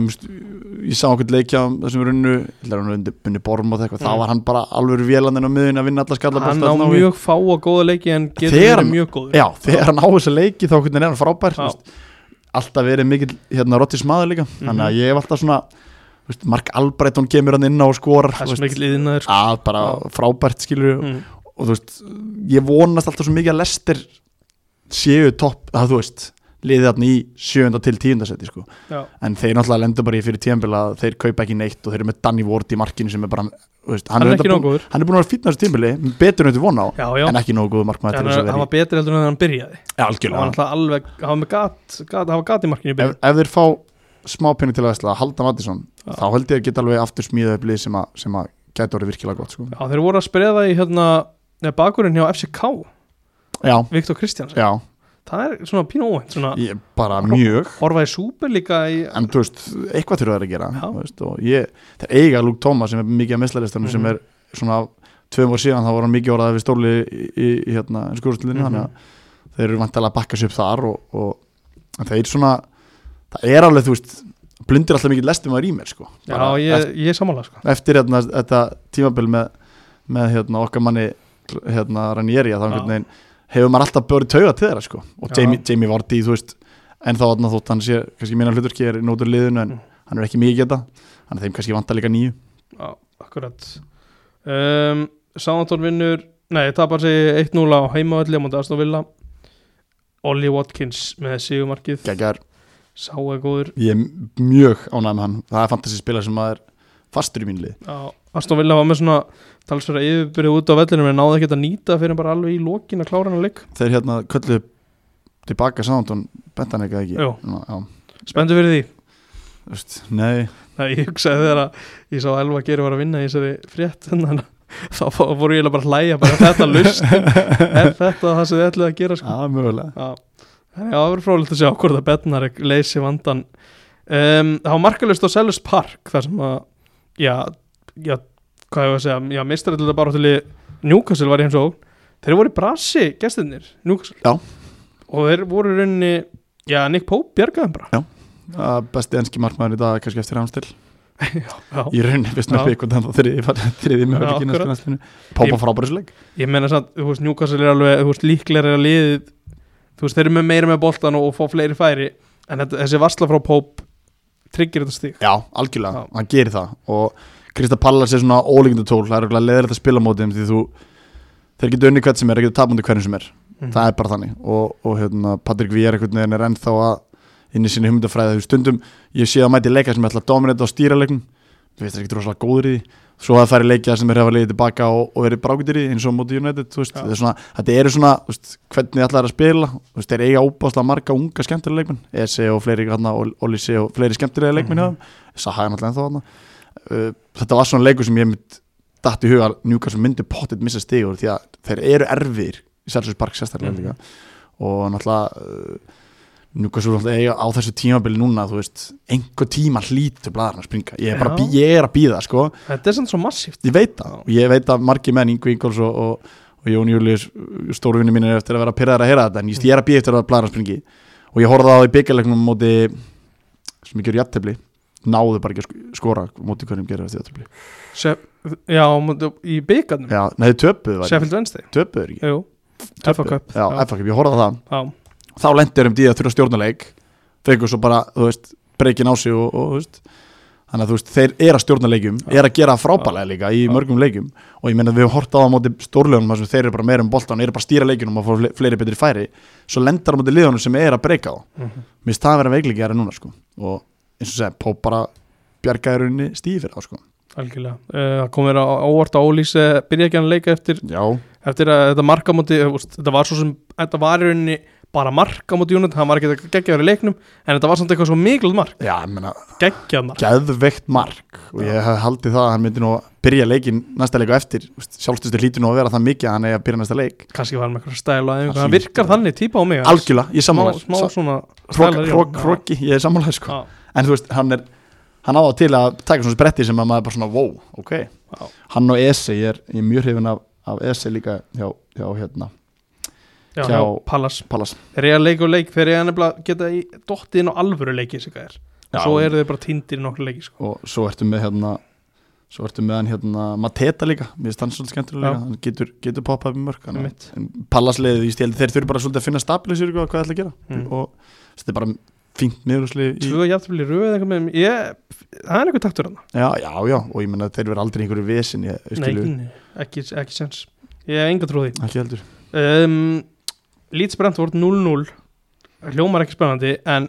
ég sá okkur leikja þessum runnu, er hann bunni borm og þá var hann bara alveg vélandinn á miðunni að vinna alla skalla hann á mjög fá og góða leiki en hann- hann á er hann Alltaf verið mikill hérna Rottis maður líka. Þannig að Mhm. ég hef alltaf svona veist, Mark Albreton kemur hann inn á og skorar það þú er ekki liðinaður sko. að bara frábært skilur mm. og þú veist, ég vonast alltaf svo mikið að Lester séu topp, að þú veist liðið þarna í sjönda til tíundasetti sko. En þeir náttúrulega lendur bara í fyrir tíðanbíl að þeir kaupa ekki neitt og þeir eru með Danny Ward í markinu sem er bara þú veist, hann er reyndar nóg búinn- góður. hann er búin að vera fítna þessu tíðanbíli betur en þetta vona á já, já, en ekki nógu góð markmaður hann, til þess að hann vera var betri heldur en þegar hann byrjaði. Í hann var alveg, hann var með gat, gat, hann var gat í markinu í ef, ef þeir fá smá penning til að vesla Haldan Mattisson, Já. þá held ég að geta alveg aftur smíðað upp lið sem að, sem að gæti orðið virkilega gott sko. já, þeir voru að spreða í hérna bakurinn hjá FCK, já, Viktor Kristjáns já, það er svona pínu óvænt svona ég, bara mjög horfa í súper líka í en þú veist, eitthvað þurfa þeir að gera veist, og ég, þeir eiga Luke Thomas sem er mikið að meslaristanum Mhm. sem er svona tveim voru síðan þá var hann mikið orðað við stóli í, í, í hérna skúrstildinu, Mhm. þannig að þeir eru vantilega að bakka sig upp þar og, og þeir svona það er alveg, þú veist, blundir alltaf mikið lestum að í mér, sko. Já, ég, ég er sammála sko. eftir hérna, þetta tímabil með, með hérna, okkar manni hérna, Ranieri að einhvern veginn hefur maður alltaf börið tauga til þeirra sko. og. Jamie, Jamie Vardy, þú veist en þá þarna þótt hann sé, kannski minna hluturki er nótur liðinu en Mm. hann er ekki mikið geta. Hann er þeim kannski vantar líka nýju já, akkurat. Um, Sántón vinnur nei, tapar sig 1-0 á heimavalli á móti Aston Villa. Ollie Watkins með sigumarkið Gægjar, sá er góður. Ég er mjög ánægð með hann. Það er fantasy spila sem maður er fastur í Já, Aston Villa var með svona talsverða yfirbyrði út á vellinu en náði ekki að nýta fyrir bara alveg í lokin að klára hann leik. Þeir hérna kölluðu tilbaka Sántón bentan ekki? Ekki Spendu fyrir því. Þú veist, nei. Það ég hugsaði þegar að ég sá Elva Geri var að vinna í þessari frétt þannig að þá fór ég bara að hlæja bara þetta lust er þetta það sem þið ætlaði að gera sko? Já, mögulega. Já, þannig að það verður frólægt að sjá hvort að Bednarek leysi vandan um, Það var markalust á Sellers Park þar sem að já, já, hvað ég var að segja já, mistarallega bara til Newcastle var í heims og þeir voru í brasi gestinir, Newcastle. Já. og þeir voru í rauninni já, Nick Pope bjargaðum bara. Að besti enski markmaður í dag kannski eftir hans til já, í rauninni fyrst með bygg og þannig þriði, þriði með Já, öllu akkurat. kynastunni Pópa Ég- frábæri svo leik. Ég meina samt, þú veist, Newcastle er alveg þú veist, líklega að liðið þú veist, þeir eru með meira með boltan og, og fá fleiri færi en þetta, þessi varsla frá Pope tryggir þetta stig. Já, algjörlega, Já. hann gerir það. Og Krista Pallas er svona ólíkindatól það er alveg leðilegt að spila á móti þeim því þú þeir geta unni hvert sem er, þeir geta tapundi hverjum sem er. Mhm. það er bara þannig. Og, og hérna, Patrik Víjar einhvern veginn er ennþá að inn í sinni humdafræði þú stundum, ég sé að mæti leika sem ætla að dominita og stýra leiknum við veist það er ekki rosalega góður í svo að það færi leikja sem er hefa leiðið tilbaka og, og verið brákutir í eins og móti United þú veist, er svona, þetta eru svona þú veist, hvernig ætlaði að spila. Þú veist, þeir eiga óbáslega marga unga skemmtilega leikmenn. Ese og fleiri fleiri skemmtilega leikmenn mm -hmm. Saha er náttúrulega ennþá uh, þetta var svona leikur sem ég mynd datt í huga Newcastle myndi pottit missa stigur því að þeir eru erfir í Selsus Park sérstaklega Mhm. líka. Og náttúrulega uh, Eiga á þessu tímabili núna þú veist, einhver tíma hlýtur blaðarna að springa. Ég er, bí- ég er að býða sko. Þetta er samt svo massíft. Ég veit það, ég veit að margi menn Ingo Ingóls og, og, og Jón Július stóruvinni mín er eftir að vera pyrraðar að heyra þetta en ég, ég er að býða eftir að blaðarna springi. Og ég horfði á það í byggjarleiknum móti sem ekki eru jættefli náðu bara ekki að sk- skora móti hverjum gerir eftir þetta Shef, já, mútu- í byggarnum Já, nei, töpuðu var Sheffield Wednesday? Töpuðu ekki. Jú, FA Cup. Já, FA Cup, ég horfði á það Þá lendir um díða að þurfa stjórnuleik Fengur svo bara, þú veist, breykin á sig og, og þú veist. Þannig að þú veist, þeir eru að stjórna leikjum, er að gera frábælega líka í mörgum leikjum. Og ég meina við höfum hort á það á móti stórlegunum þar sem þeir eru bara meira um boltan, eru bara að stýra leikjunum og fá fle- fleiri betri færi, svo lendar á móti liðunum sem er að breyka þá. mhm. Mér finnst það að vera veikleiki að núna sko. Og eins og segja, Póp bara bjargaði rauninni stíði fyrir þá sko. algjörlega. Eh, Það kom verið á óvart að Ólís eh, byrja ekki að leika eftir, eftir að þetta marka móti, þú veist, þetta var bara marka móti Júnit, hann var ekki að gegja verið leiknum en þetta var samt eitthvað svo mikluð mark, já, ég meina geggjað mark. geðveikt mark. Og ég hef haldið það að hann myndi nú að byrja leikin næsta leik og eftir. Sjálfstöðstu hlýtur nú að vera það mikið að hann eigi að byrja næsta leik. Kannski var hann með eitthvað stæla Það hann hlýtur virkar þannig, típa á mig algjörlega, ég smá, sammála. smá svona stælar í honum. Krokki, ég er sammála sko. Já, en þú veist, hann er hann á það til að taka svona spretti sem að maður bara svona, wow, ok. Já. hann og Ese, ég er, ég er mjög hrifin af, af Ese líka hjá, hjá hérna já, Hjá- já, Pallas Pallas þeir eru að leika og leik, þeir eru að geta í dottið inn á alvöru leiki er og svo eru þeir bara týndir í nokkru leiki sko. og svo ertu með hérna svo ertu með hann hérna Mateta líka. Mér finnst hann svolítið skemmtilega líka. Hann getur, getur poppað í mörk hann- Pallasliðið í stíl þeir þurfi bara svolítið að finna stabilisir hvað það ætla að gera. Mm. og þetta er bara fínt miðurslið í tvö í röð eitthvað með ég, það er eitthvað taktur hann já, já, já, og ég menna þeir verða aldrei einhverju vesin ég skilu, nei, ekki, ekki sens ég hef enga trúði ekki heldur. Um, Leeds Brentford 0-0 hljómar ekki spennandi en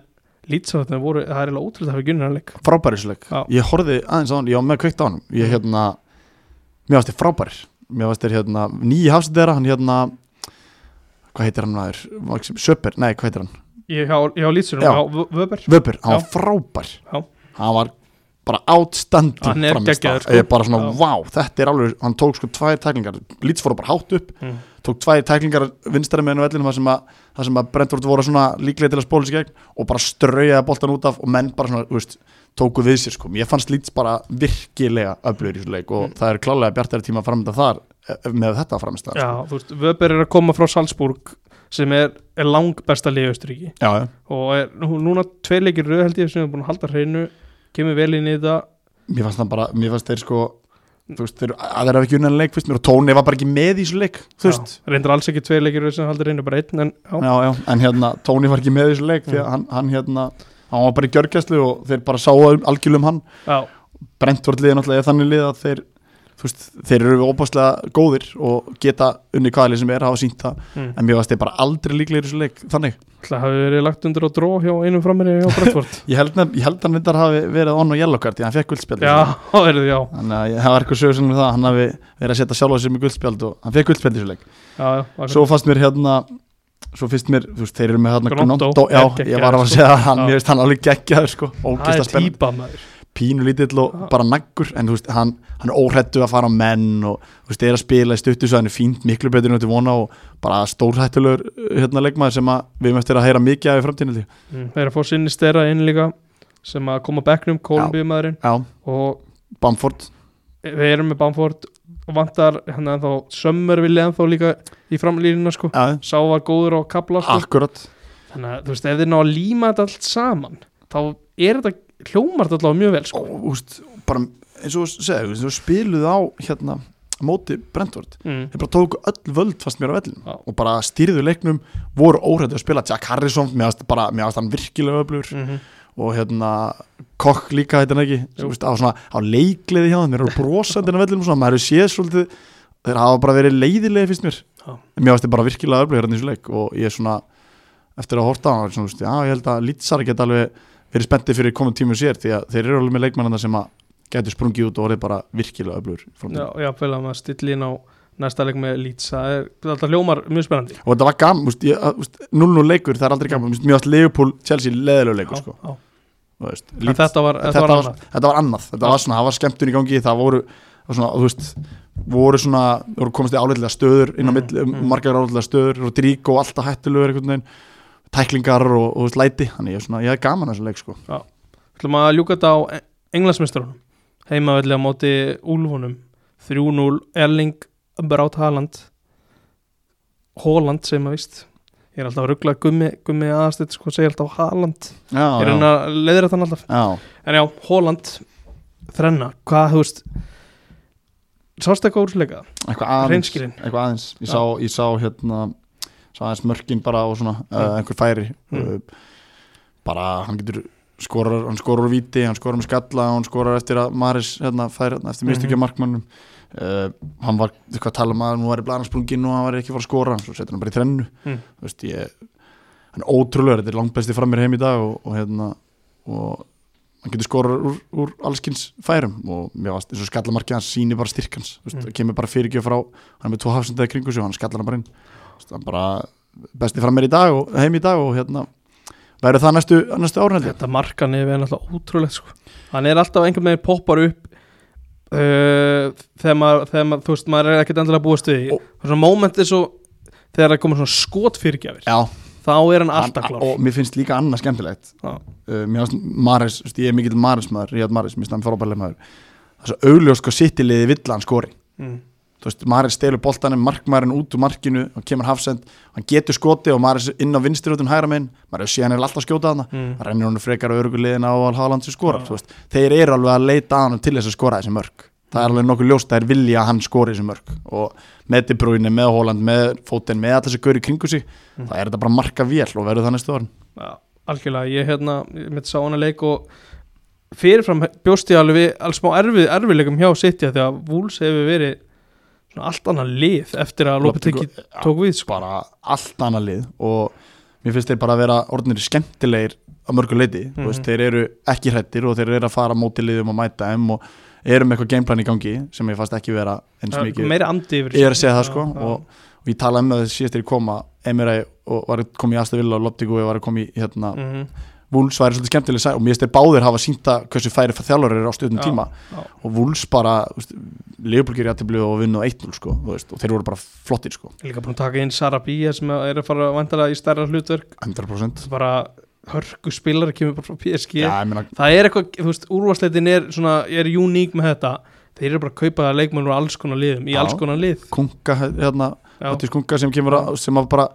Leeds áttin voru, það er eiginlega ótrúlega að hafa gunnir hann leik. Frábærisleik, ég horfði aðeins á hann ég var með kveikt á hann, ég hérna mér varst þér frábærir. Mér varst þér hérna, nýji hafsendera hann hérna hvað heitir hann Maxim- Söper, nei, hvað heitir hann? Ég hjá Leedsunum, já, Vöber. Vöpur, hann var frábær. Já. hann var bara er geggjaður, sko. bara svona, vá, þetta er alveg hann tók sko tvær tæklingar, Leeds fóru bara hátt upp. Mm. Tók tvær tæklingar vinstari með vellinu þar sem að, að Brentford voru svona líklega til að spóla sig gegn og bara straujaði boltan út af og menn bara svona, veist, tóku við sér sko ég fannst Leeds bara virkilega öflugur í þessu leik og Mm. það er klálega bjartari tíma að framönda þar eh, með þetta framist já, þú veist, Vöber er að koma frá Salzburg sem er, er lang besta liði í Östuríki já. og er nú, núna tvei leikir röð held ég sem er búin að halda hreinu kemur vel inn í þetta mér fannst það bara, mér fannst þeir sko þú veist, þeir, hafa ekki unnan leik fyrst mér og Tóni var bara ekki með í þessu leik þú veist, Já, reyndar alls ekki tvei leikir sem halda hreinu bara einn en já, já, já, en hérna Tóni var ekki með í þessu leik því að hann, hann hérna hann var bara í gjörgæslu og þeir bara sáu algjörlum um hann. Já, Brentford liði náttúrulega þannig lið að þeir veist, þeir eru óbáslega góðir og geta unni hvaðlið sem er hafa sínt það, mm. en mér varst þeir bara aldrei líklegir í þessu leik, þannig. Það hafi verið lagt undir á dró hjá einum frammeiri hjá Brentford. Ég held, ég að hann vindar hafi verið on og yellowcard því að hann fekk guldspjald Já, það er já. Þannig að ég- það var eitthvað sögur sem það hann hafi verið að setja sjálfa sér með guldspjald og hann fekk guldspjald í þessu leik. Já, já, svo fannst mér hérna svo finnst mér, þú veist, þeir eru með hérna Gnonto, já, ég var að segja að hann, mér veist hann alveg geggjaður sko, ógist að spenna pínu lítill og Já. bara naggur en þú veist, hann, hann er óhrættu að fara á menn og þú veist, er að spila í stuttu svo hann er fínt, miklu betur en þetta vona og bara stórhættulegur hérna leikmaður sem að við möttum að heyra mikið af í framtíðinni mm. Þeir eru að fá sinni stera inn líka sem að koma bekknum, Kolumbíumaðurinn já, og Bamford, við erum með Bamford og vantar hérna ennþá Sömmur vilja ennþá líka í framlýnina sko. Já, Sá var góður á kapla sko. akkurat. Þannig að þú veist, ef þeir ná að líma þetta allt saman þá er þetta hljómar þetta allavega mjög vel sko. Og veist, bara eins og segja, og spiluðu á hérna, móti Brentford. Mm. þeir bara tóku öll völd fast mér á vellinu Já. og bara stýrðu leiknum voru óhrættu að spila Jack Harrison, mér mér varst hann virkilega öflugur. Mm og hérna kokk líka þetta ekki? Jú. Svo, veist, á, svona, á leikliði hjá þeim þeir eru brosandi en að vellinu svona, maður hefur séð svolítið þeir hafa bara verið leiðilegi fyrst mér. En mér varst þeir bara virkilega öflugur hérna í þessu leik og ég er svona eftir að horta á hann svona, veist, já, ég held að Lítsar geta alveg verið spenntið fyrir komum tímu sér því að þeir eru alveg með leikmannana sem að getur sprungið út og orðið bara virkilega framtíðinni. Já, já, fyrir að maður stilli inn á næsta leik með Leeds það er alltaf hljómar mjög spennandi og þetta var gaman, úst, ég, úst, 0-0 leikur það er aldrei gaman, mjög ást Leopold Chelsea leðilegu leikur sko. veist, Leeds- þetta var, þetta þetta, var var, annað þetta var annað þetta Já. var svona, það var skemmtun í gangi það voru, var svona, þú veist voru svona, voru komast í áleitlega stöður inn á Mm, milli, mm. margar áleitlega stöður Rodrigo og alltaf hættulegur einhvern veginn tæklingar og, og þú veist, læti. Þannig ég er svona, ég er gaman að þessu leik sko. Ætlum að ljúka þetta á englandsmestrunum heimavelli á móti Úlfunum. 3-0 Erling Braut Haaland. Holland sem að vist ég er alltaf að ruggla gummi, gummi aðastætt sko, segir alltaf Haaland. Já, ég er að leiðir þetta alltaf. Já. en já, Holland, þrenna. Hvað, þú veist sástu eitthvað úrsleika, Hreinskilin. eitthvað aðeins. Ég, sá, ég sá hérna sá aðeins mörkin bara og svona uh, einhver færi Mm. uh, bara hann getur skorar, hann skorar úr víti, hann skorar með skalla hann skorar eftir að Maris hérna, fær, hérna, eftir mistökja Mhm. markmannum uh, hann var, eitthvað að tala um að nú var í blanarsprungin og hann var ekki fara að skora svo setur hann bara í þrennu Mm. Þú veist, ég, hann er ótrúlega, þetta er langt besti framir heim í dag og, og hérna og hann getur skorað úr, úr allskins færum og mér varst eins og skallamarkið hans sýnir bara styrkans, mm. Það kemur bara fyrirgjöf frá hann er með tvo hafsendaði kringu sig og hann skallar hann bara inn veist, hann bara besti framir í dag og heim í dag og hérna verður það næstu, næstu árnældi þetta markan er náttúrulega ótrúlegt sko. hann er alltaf einhvern veginn poppar upp uh, þegar, maður, þú veist, maður er ekkert endilega við því. Og- og svona moment er svo þegar það komur svona skotfyrirgjafir Já, þá er hann alltaf klár. og mér finnst líka annað skemmtilegt. Uh, mér finnst Maris, veist, ég er mikill Maris maður Ríad Maris, mér finnst hann frábærlega maður það er svo augljós sko sittiliði vill að hann skori. Mm. Þú veist, Maris stelur boltanum, markmaðurinn út úr markinu og kemur hafsend, hann getur skoti og Maris inn á vinstri út um hægra megin. Maris sé hann er alltaf að skjóta hana, Mm. það rennir hann frekar á öruguliðina á Haaland sem skorar, veist. Þeir eru alveg að leita hann til þess að skora þessi mörg það er alveg nokkuð ljóst að þeir vilja að hann skori þessi mörg og með Bruyne, með Haaland, með Foden, með allir þessi gauri kringu sig, Mm. það er þetta bara marka vél og verður það næstu orðin Já, algjörlega, ég hérna ég fyrirfram bjóst ég alveg alls smá erfið, erfiðleikum hjá City því að Wolves hefur verið svona allt annað lið eftir að Lopetegui tók við sko. bara allt annað lið og mér finnst þeir bara að vera orðinir skemmtilegir á mörgu leiti, mm Mhm. veist, þeir eru ekki hrættir og þeir eru að fara móti liðum og mæta þeim og eru með eitthvað gameplan í gangi sem ég fannst ekki vera eins Það er mikið ég er að segja það sko já. og, og ég talaði með þess síðast þegar ég koma og að koma í Astavilla og Loptigu og var að koma í hérna Mhm, Wools væri svolítið skemmtileg og mér finnst þeir báðir hafa sínta hversu færi þjálfur eru á stjórnum tíma já. og Wools bara Leopold gerir jættiblu og vinnu 1-0 sko og þeir voru bara flottir sko. Líka búin að taka inn Sarabia sem er að fara vantilega í stærra hlutverk. 100% bara hörku spilar kemur bara frá PSG Já, meina, það er eitthvað, þú veist, úrvarsleitin er svona, er uník með þetta. Þeir eru bara að kaupa leikmenn úr alls konar liðum í Já. alls konar lið. Kunga hérna. Mattis kunga sem kemur að, sem var bara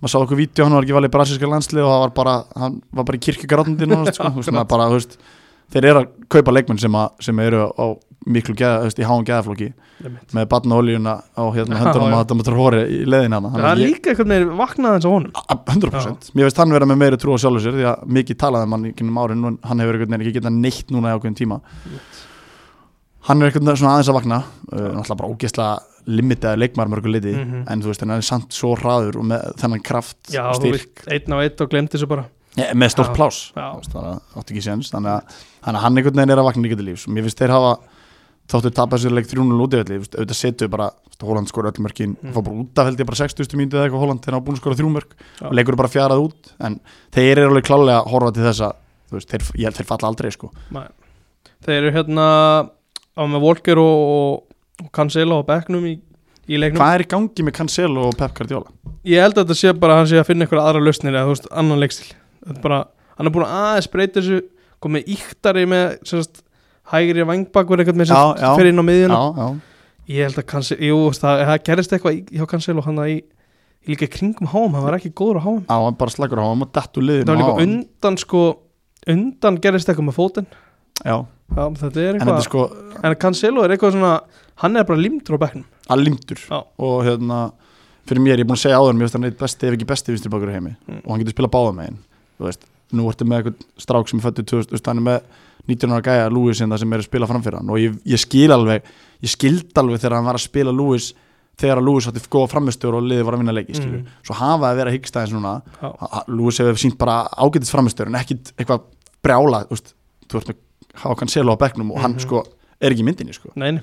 maður sá okkur vídeo, hann var ekki valið í brasilska landslið og það var bara, hann var bara í kirkjugaráttundi sko, þeir eru að kaupa leikmenn sem, að, sem eru á miklu geða, í háum geðaflokki með batnaoljuna á hérna höndunum að þetta mútur hóri í leiðin hana það er líka eitthvað með vaknað eins og honum. A- 100% Mér veist hann vera með meiri trú á sjálfur sér því að mikið talaði um hann í kynum árin og hann hefur einhvern veginn ekki getað neitt núna í ákveðin tíma. Hann er veginn svona aðeins að vakna uh, náttúrulega bara ógeðslega limitaði leikmar mörgu liti Mhm. en þú veist hann er samt svo hraður og með þennan kraft já, og styrk. og ja, með stórt plás átti ekki séns. Þannig að hann einhvern veginn er að vakna líka til lífs. Og mér finnst þeir hafa þáttu tapað sér leik 3-0 út í öllu auðvitað setu bara, Holland skora öll mörkin Mm. fá bara út af held ég bara 60 mínúti eða eitthvað Holland hann var búin að skora þrjú mörk Já. og leikur bara fjarað út en þeir eru alveg klálega að horfa til þess að þú veist, þeir, ég þeir falla aldrei sko Nei. þeir eru hérna á með Volker og, og, og Cancelo á bekknum í, í leiknum Hvað er í gangi með Cancelo og Pep Guardiola? ég held að þetta sé bara að hann sé að finna eitthvað aðra lausnir eða þú veist, annan leikstil bara, hann er búin að aðeins breyta þessu komið íktari með sérst, hægri vangbakkur eitthvað með Já, já. fyrir inn á miðjuna. Já, já, ég held að Cancelo, jú, það, það gerist eitthvað hjá Cancelo hann að í, líka kringum háum, hann var ekki góður á háum á, hann bara slagur á hann og dettu liðinu það var á líka hann. undan sko undan gerist eitthvað með fótinn. Já, Já, þetta er en eitthvað er sko en Cancelo er eitthvað svona hann er bara limtur á bekknum. Að limtur Já. og hérna fyrir mér, ég er búin að segja áður mér hann eitt besti, ef ekki besti vinstri bakur í heimi. Mm. og hann getur spilað báða megin þú veist, nú ertu með eitthvað strák sem er fættur 2000, þú veist, hann er með 19 ára gæja Lewis hérna sem er að spila framfyrir hann og ég, ég skil alveg, ég skild alveg þegar hann var að spila Lewis þegar að Lewis átti góða framistöður og liði var að vinna leiki. Mm. svo hafa að vera hyggstæðins núna Já. Ha- ha- Lewis hefur sínt bara ágætis framistöður en ekkit eitthvað brjála þú veist, ert með hafa Cancelo á bekknum og hann Mhm. sko er ekki í myndinni sko Nei, nei.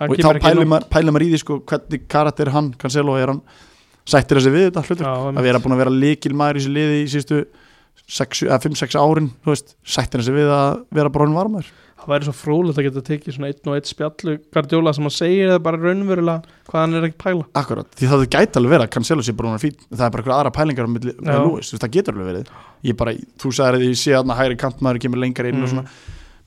Hann og þá pælir maður, í því sko, hvernig karakter hann, Cancelo, er hann sættir þessi við þetta hlutur að vera búin að vera líkil maður í þessu liði í síðustu 5-6 árin sættir þessi við að vera varmaður það væri svo frólægt að geta tekið svona einn og einn spjallu Guardiola sem hann segir það bara raunverulega hvað hann er ekki að pæla. Akkurat, því það gæti alveg vera að Cancelo sé hún fín það er bara eitthvað aðra pælingar með, með. Lewis, það getur alveg verið. Ég bara, þú sagðir að ég sé að hægri kantmaður kemur lengar inn og Mm. svona.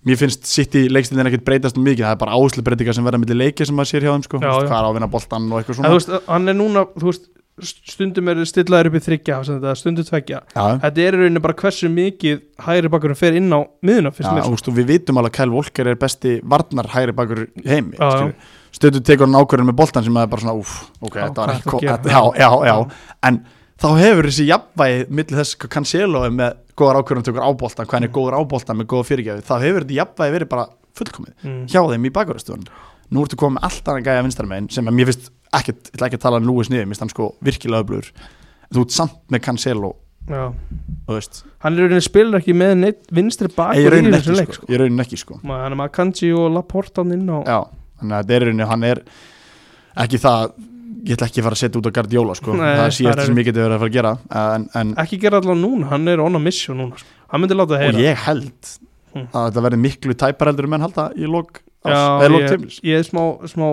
Mér finnst sitt í leikstildin ekkert breytast mikið það er bara áherslu breytingar sem verða milli leiki sem maður sér hjá þeim sko, Já, hvað er á að vinna boltan og eitthvað en svona. þú veist, hann er núna þú veist, stundum er stillaður upp í þryggja stundum tveggja. Þetta er í rauninni bara hversu mikið hægri bakkurinn fer inn á miðuna fyrst og við vitum alveg að Kyle Walker er besti varnar hægri bakur í heimi stundum tekur hann ákvörðin með boltan sem er bara svona, úf, ok, Já, þetta var ekki að já, já, já, en þá hefur þessi jafnvægi millir þess Cancelo er með góðar ákvörðin tekur á boltan, hvað hann er góður á boltan með góða fyrirgjafi, þá hefur þetta jafnvægi verið bara fullkomið mm. hjá þeim í bakurastöðun nú ertu komið með allt annað gæja vinstarmegin sem að mér finnst ekkert, ég ætla ekki að tala um Lewis niður, mér finnst hann sko virkilega öflugur þú ert samt með Cancelo Já. þú veist, hann er rauninni spilar ekki með neitt vinstri ég bakkur í raunin þessu ekki leik sko, sko. ég raunin ekki sko Ma- hann er með Akanji og Laporte hann inn á Já, þannig að þetta er rauninni, hann er ekki það, ég ætla ekki að fara að setja út á Guardiola sko, Nei, það það síðast er- sem ég geti verið að fara að gera en, en, ekki gera allavega núna, hann er on a mission núna sko. hann myndi láta það og heyra ég held Hm. að þetta verði miklu tæpar heldur en menn halda í ég, tímils ég er smá, smá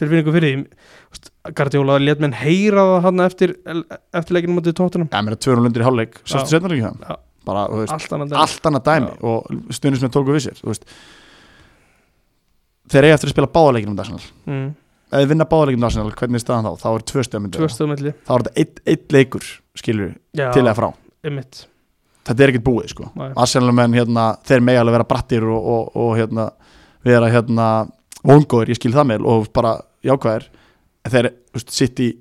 tilfinningu fyrir því Guardiola let menn heyra það hann eftir, eftir leikinu mútið tóttunum Já, mér er 200 lundir í hálfleik, Já. setnar ekki það Já. bara, þú veist, allt annað dæmi. allt annað dæmi Já. og stundismenn tóku við sér þú veist þeir eiga eftir að spila báðaleikinu um Arsenal mm. þeir vinna báðaleikinu um Arsenal, hvernig er staðan þá? þá er tvö stöðmelli þá er þetta eitt, eitt leikur skilur til eða frá einmitt þetta er ekkert búið sko. Arsenal menn hérna, þeir megi alveg vera brattir og, og, og hérna vera hérna vongóður, ég skil það með og bara jákvæðir. Þeir, sitt í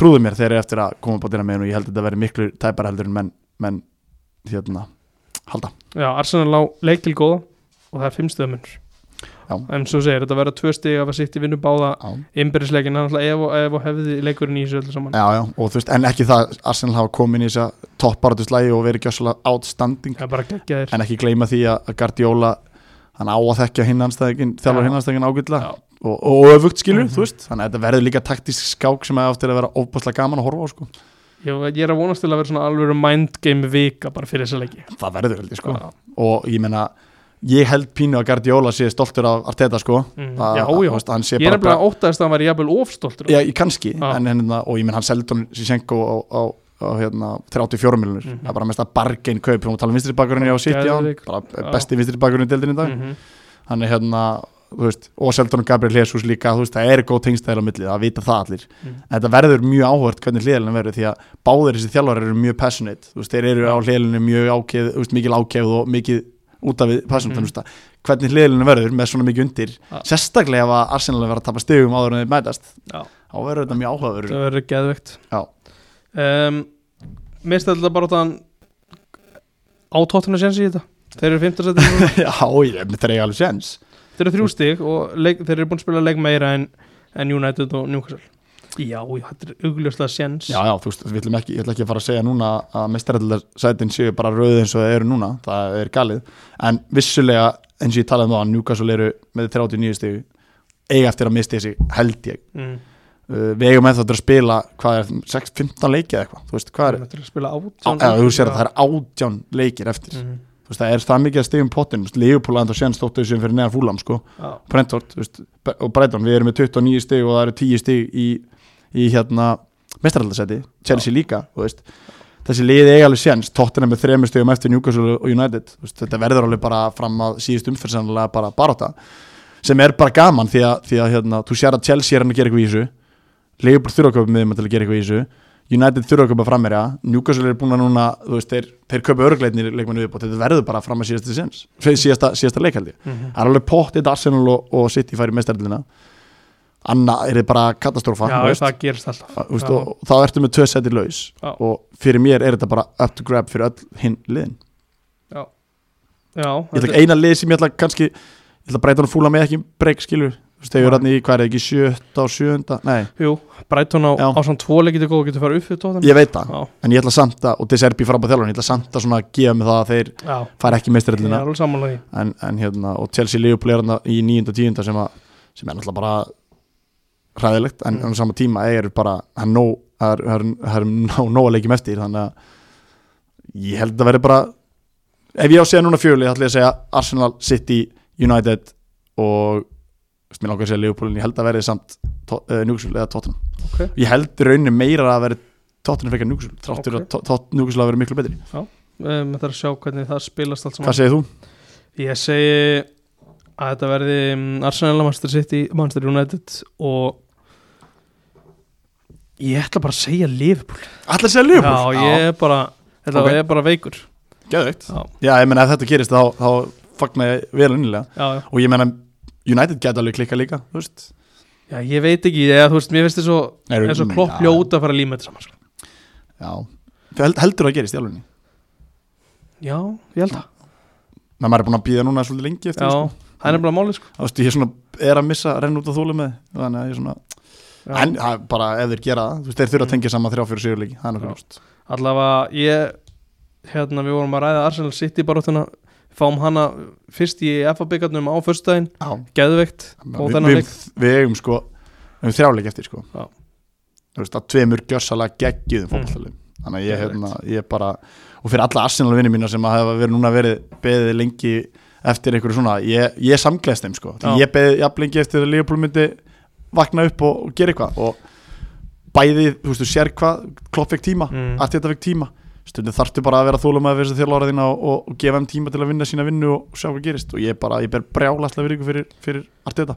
trúðu mér, þeir eru eftir að koma upp á dyrna megin og ég held að þetta veri miklu tæpar heldur en menn, menn hérna, halda. Já, Arsenal á leik til góða og það er fimm stöðmunur Já. en svo segir þetta verða tvö stig af að sitt í vinnu báða já, innbyrðisleikin, hann alltaf ef og, ef og hefði leikurinn í þessu öllu saman. Já, já, og þú veist, en ekki það Arsenal hafa komin í þess að topparatuslægi og verið gjössalega outstanding. En ekki gleyma því að að Guardiola hann á að þekkja hinn anstæðingin þjálfur Já. hinn anstæðingin ágætlega Já. og, og öfugt skilur, Mhm. þú veist þannig að þetta verður líka taktísk skák sem að áttir að vera ofbáslega gaman að horfa á sko. ég, ég er að vonast til að vera svona alveg mind game vika bara fyrir þessa leiki það verður held ég sko Já. og ég meina, ég held pínu að Guardiola sé stoltur af Arteta sko Mm. Að- Já, já. veist, ég er bara, óttaðist að hann væri jafnvel ofstoltur já, kannski Já. en, hérna, og ég meina hann seldi hann Sishenko á, á, á hérna, 34 miljonur Mhm. það er bara mest að bargain kaup og tala um vinstri bakgrunni á City besti vinstri bakgrunni í deildinni í dag -hmm. hann er hérna veist, og Seldon og Gabriel Jesus líka veist, það er góð tengstæðil á milli, það vita það allir Mhm. en þetta verður mjög áhört hvernig hliðalinn verður því að báðir þessi þjálfar eru mjög passionate veist, þeir eru á hliðalinu mjög ákveð mikil ákveð og mikið út af passionate, Mhm. að hvernig hliðalinn verður með svona mikið undir, Ja. sérstaklega ef að Arsenal verður að tapa stegum áður en þeir mætast Já. þá verður þetta mjög áhugaður það verður geðveikt Já. Um, mér stæði þetta bara þann á tóttuna séns í þetta. Þeir eru 15 setið já, ég með þeir eiga alveg séns. Þeir eru þrjú stig og leik, þeir eru búin að spila leik meira en, en United og Newcastle. Já, já, þetta er augljóslega séns. Já, já, þú veist, við ætlum ekki, ég ætla ekki að fara að segja núna að mestarætlarsætin séu bara rauð eins og það eru núna, það er galið. En vissulega, eins og ég talaði um það Newcastle eru með 39 stig eiga eftir að misti þessi, held ég. Mm. Uh, við eigum ennþá að spila hvað er, 6, 15 leiki eða eitthvað þú veist, hvað er, það er átján leikir eftir. Mm. þú veist, það er það mikið að stigum pottin Leopold séns þóttu sem fyrir neðan fúlam sko, já, Brentford veist, og Brighton, við erum með 29 stig og það eru 10 stig í, í hérna mestaraldarsæti, Chelsea líka þú veist, þessi liði eiga alveg séns Tottenham með þremur stigum eftir Newcastle og United veist, þetta verður alveg bara fram að síðust umfyrirsanlega bara baróta sem er bara gaman því að, því að hérna, þú sér að Chelsea er hann að gera eitthvað í þessu Leopold þurfa að köpa þeim til að gera eitthvað í þessu. United þurfa að köpa frammerja Newcastle er búin að núna, þú veist, þeir, þeir köpa örgleitnir leikmennu viðbót, þetta verður bara fram að síðasta sens, síðasta, síðasta leikaldi mm það er alveg pott eitt Arsenal og, og City færi mestarlina Anna er þið bara katastrófa já veist. það gerist alltaf. Veist, Já. og, og þá ertu með tvö seti laus. Já. og fyrir mér er þetta bara up to grab fyrir öll hinn liðin. Já, ég ætla þetta- ekki eina lið sem ég ætla kannski ég ætla að breyta að fúla með ekki breyk skilur Nei. hann í, hvað er það ekki, sjötta og sjönda nei, jú, Brighton á, Já. á svona tvo leikið til góð getur fara upp fyrir tóttan ég veit það já, en ég ætla samt að, og þess er bí frábæð þjálfur ég ætla samt að svona gefa mig það að þeir já, fara ekki ég er alveg samanlega því. En, en hérna, og Chelsea Liverpool er hann í nýjunda tíunda sem, að, sem er náttúrulega bara hræðilegt, en Mm. á sama tíma er bara, hann nóg það er, það er, það er nóg, nóg að leikjum eftir þannig að ég held að vera bara ef ég á að segja núna fjöli ætla ég að segja Arsenal, City, United og mér langar að segja Liverpool en ég held að verði samt uh, Newcastle eða Tottenham. Ok. ég held í rauninni meira að verði Tottenham fekar Newcastle, þráttur Ok. að Newcastle að vera miklu betri. Um, þetta er að sjá hvernig það spilast allt saman. Hvað segir þú? Ég segi að þetta verði um, Arsenal, Manchester City, Manchester United og Ég ætla bara að segja Liverpool. Allir segja Liverpool? Já, ég er bara Þetta Ok. er bara veikur. Geðveikt. Já, Já, ég menna ef þetta gerist þá, þá fagna ég vel unnilega já, já, og ég menna United geta alveg klikka líka þú veist. Já Ég veit ekki, eða, þú veist, mér finnst að Eru- eins og klopp ljóta að fara að líma þetta saman sko. Já, Held, heldur það gerist í alveg Já, ég held það. Menn maður er búin að býða núna svolítið lengi eftir Já, sko. það er bara málið sko. Þú veist, ég er svona, er að missa renn út á þólu með þannig að ég er svona, en það er bara ef þeir gera það, þú veist, þeir þurfa að tengja saman þrjá fyrir sigurleiki, það er ljóst. Allavega ég hérna við vorum að ræða Arsenal City baróttuna fáum hana fyrst í FA-byggarnum á Já, geðveikt. Við, við, við eigum sko við þrjáleik eftir sko. Já. þú veist, að tveimur gjössalega geggjum Mm. fótballtalið þannig að ég, hérna, ég bara og fyrir alla Arsenal vinni mína sem að hafa verið núna verið beðið lengi eftir einhverju svona, ég, ég samgleðst þeim sko. Já. ég beðið jafn lengi eftir að Leopold myndi vakna upp og, og gera eitthvað. Og bæði, þú veist, þú sér hvað klopp fekk tíma, Mm. allt þetta fekk tíma stundum þarftu bara að vera þólum að þessu þjálfara þína og, og, og gefa þeim tíma til að vinna sína vinnu og sjá hvað gerist. Og ég bara, ég ber brjálaslega virðingu fyrir, fyrir Arteta.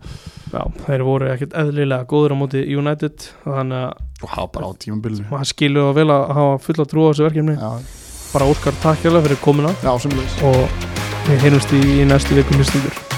Já, þeir voru ekkert eðlilega góður á móti United og þannig að og hafa bara á tímabilinu. maður skilur að að hafa fulla trú á þessu verkefni. Já, bara óskar takk hérlega fyrir komuna. Já og við heyrumst í, í næstu viku hlustundur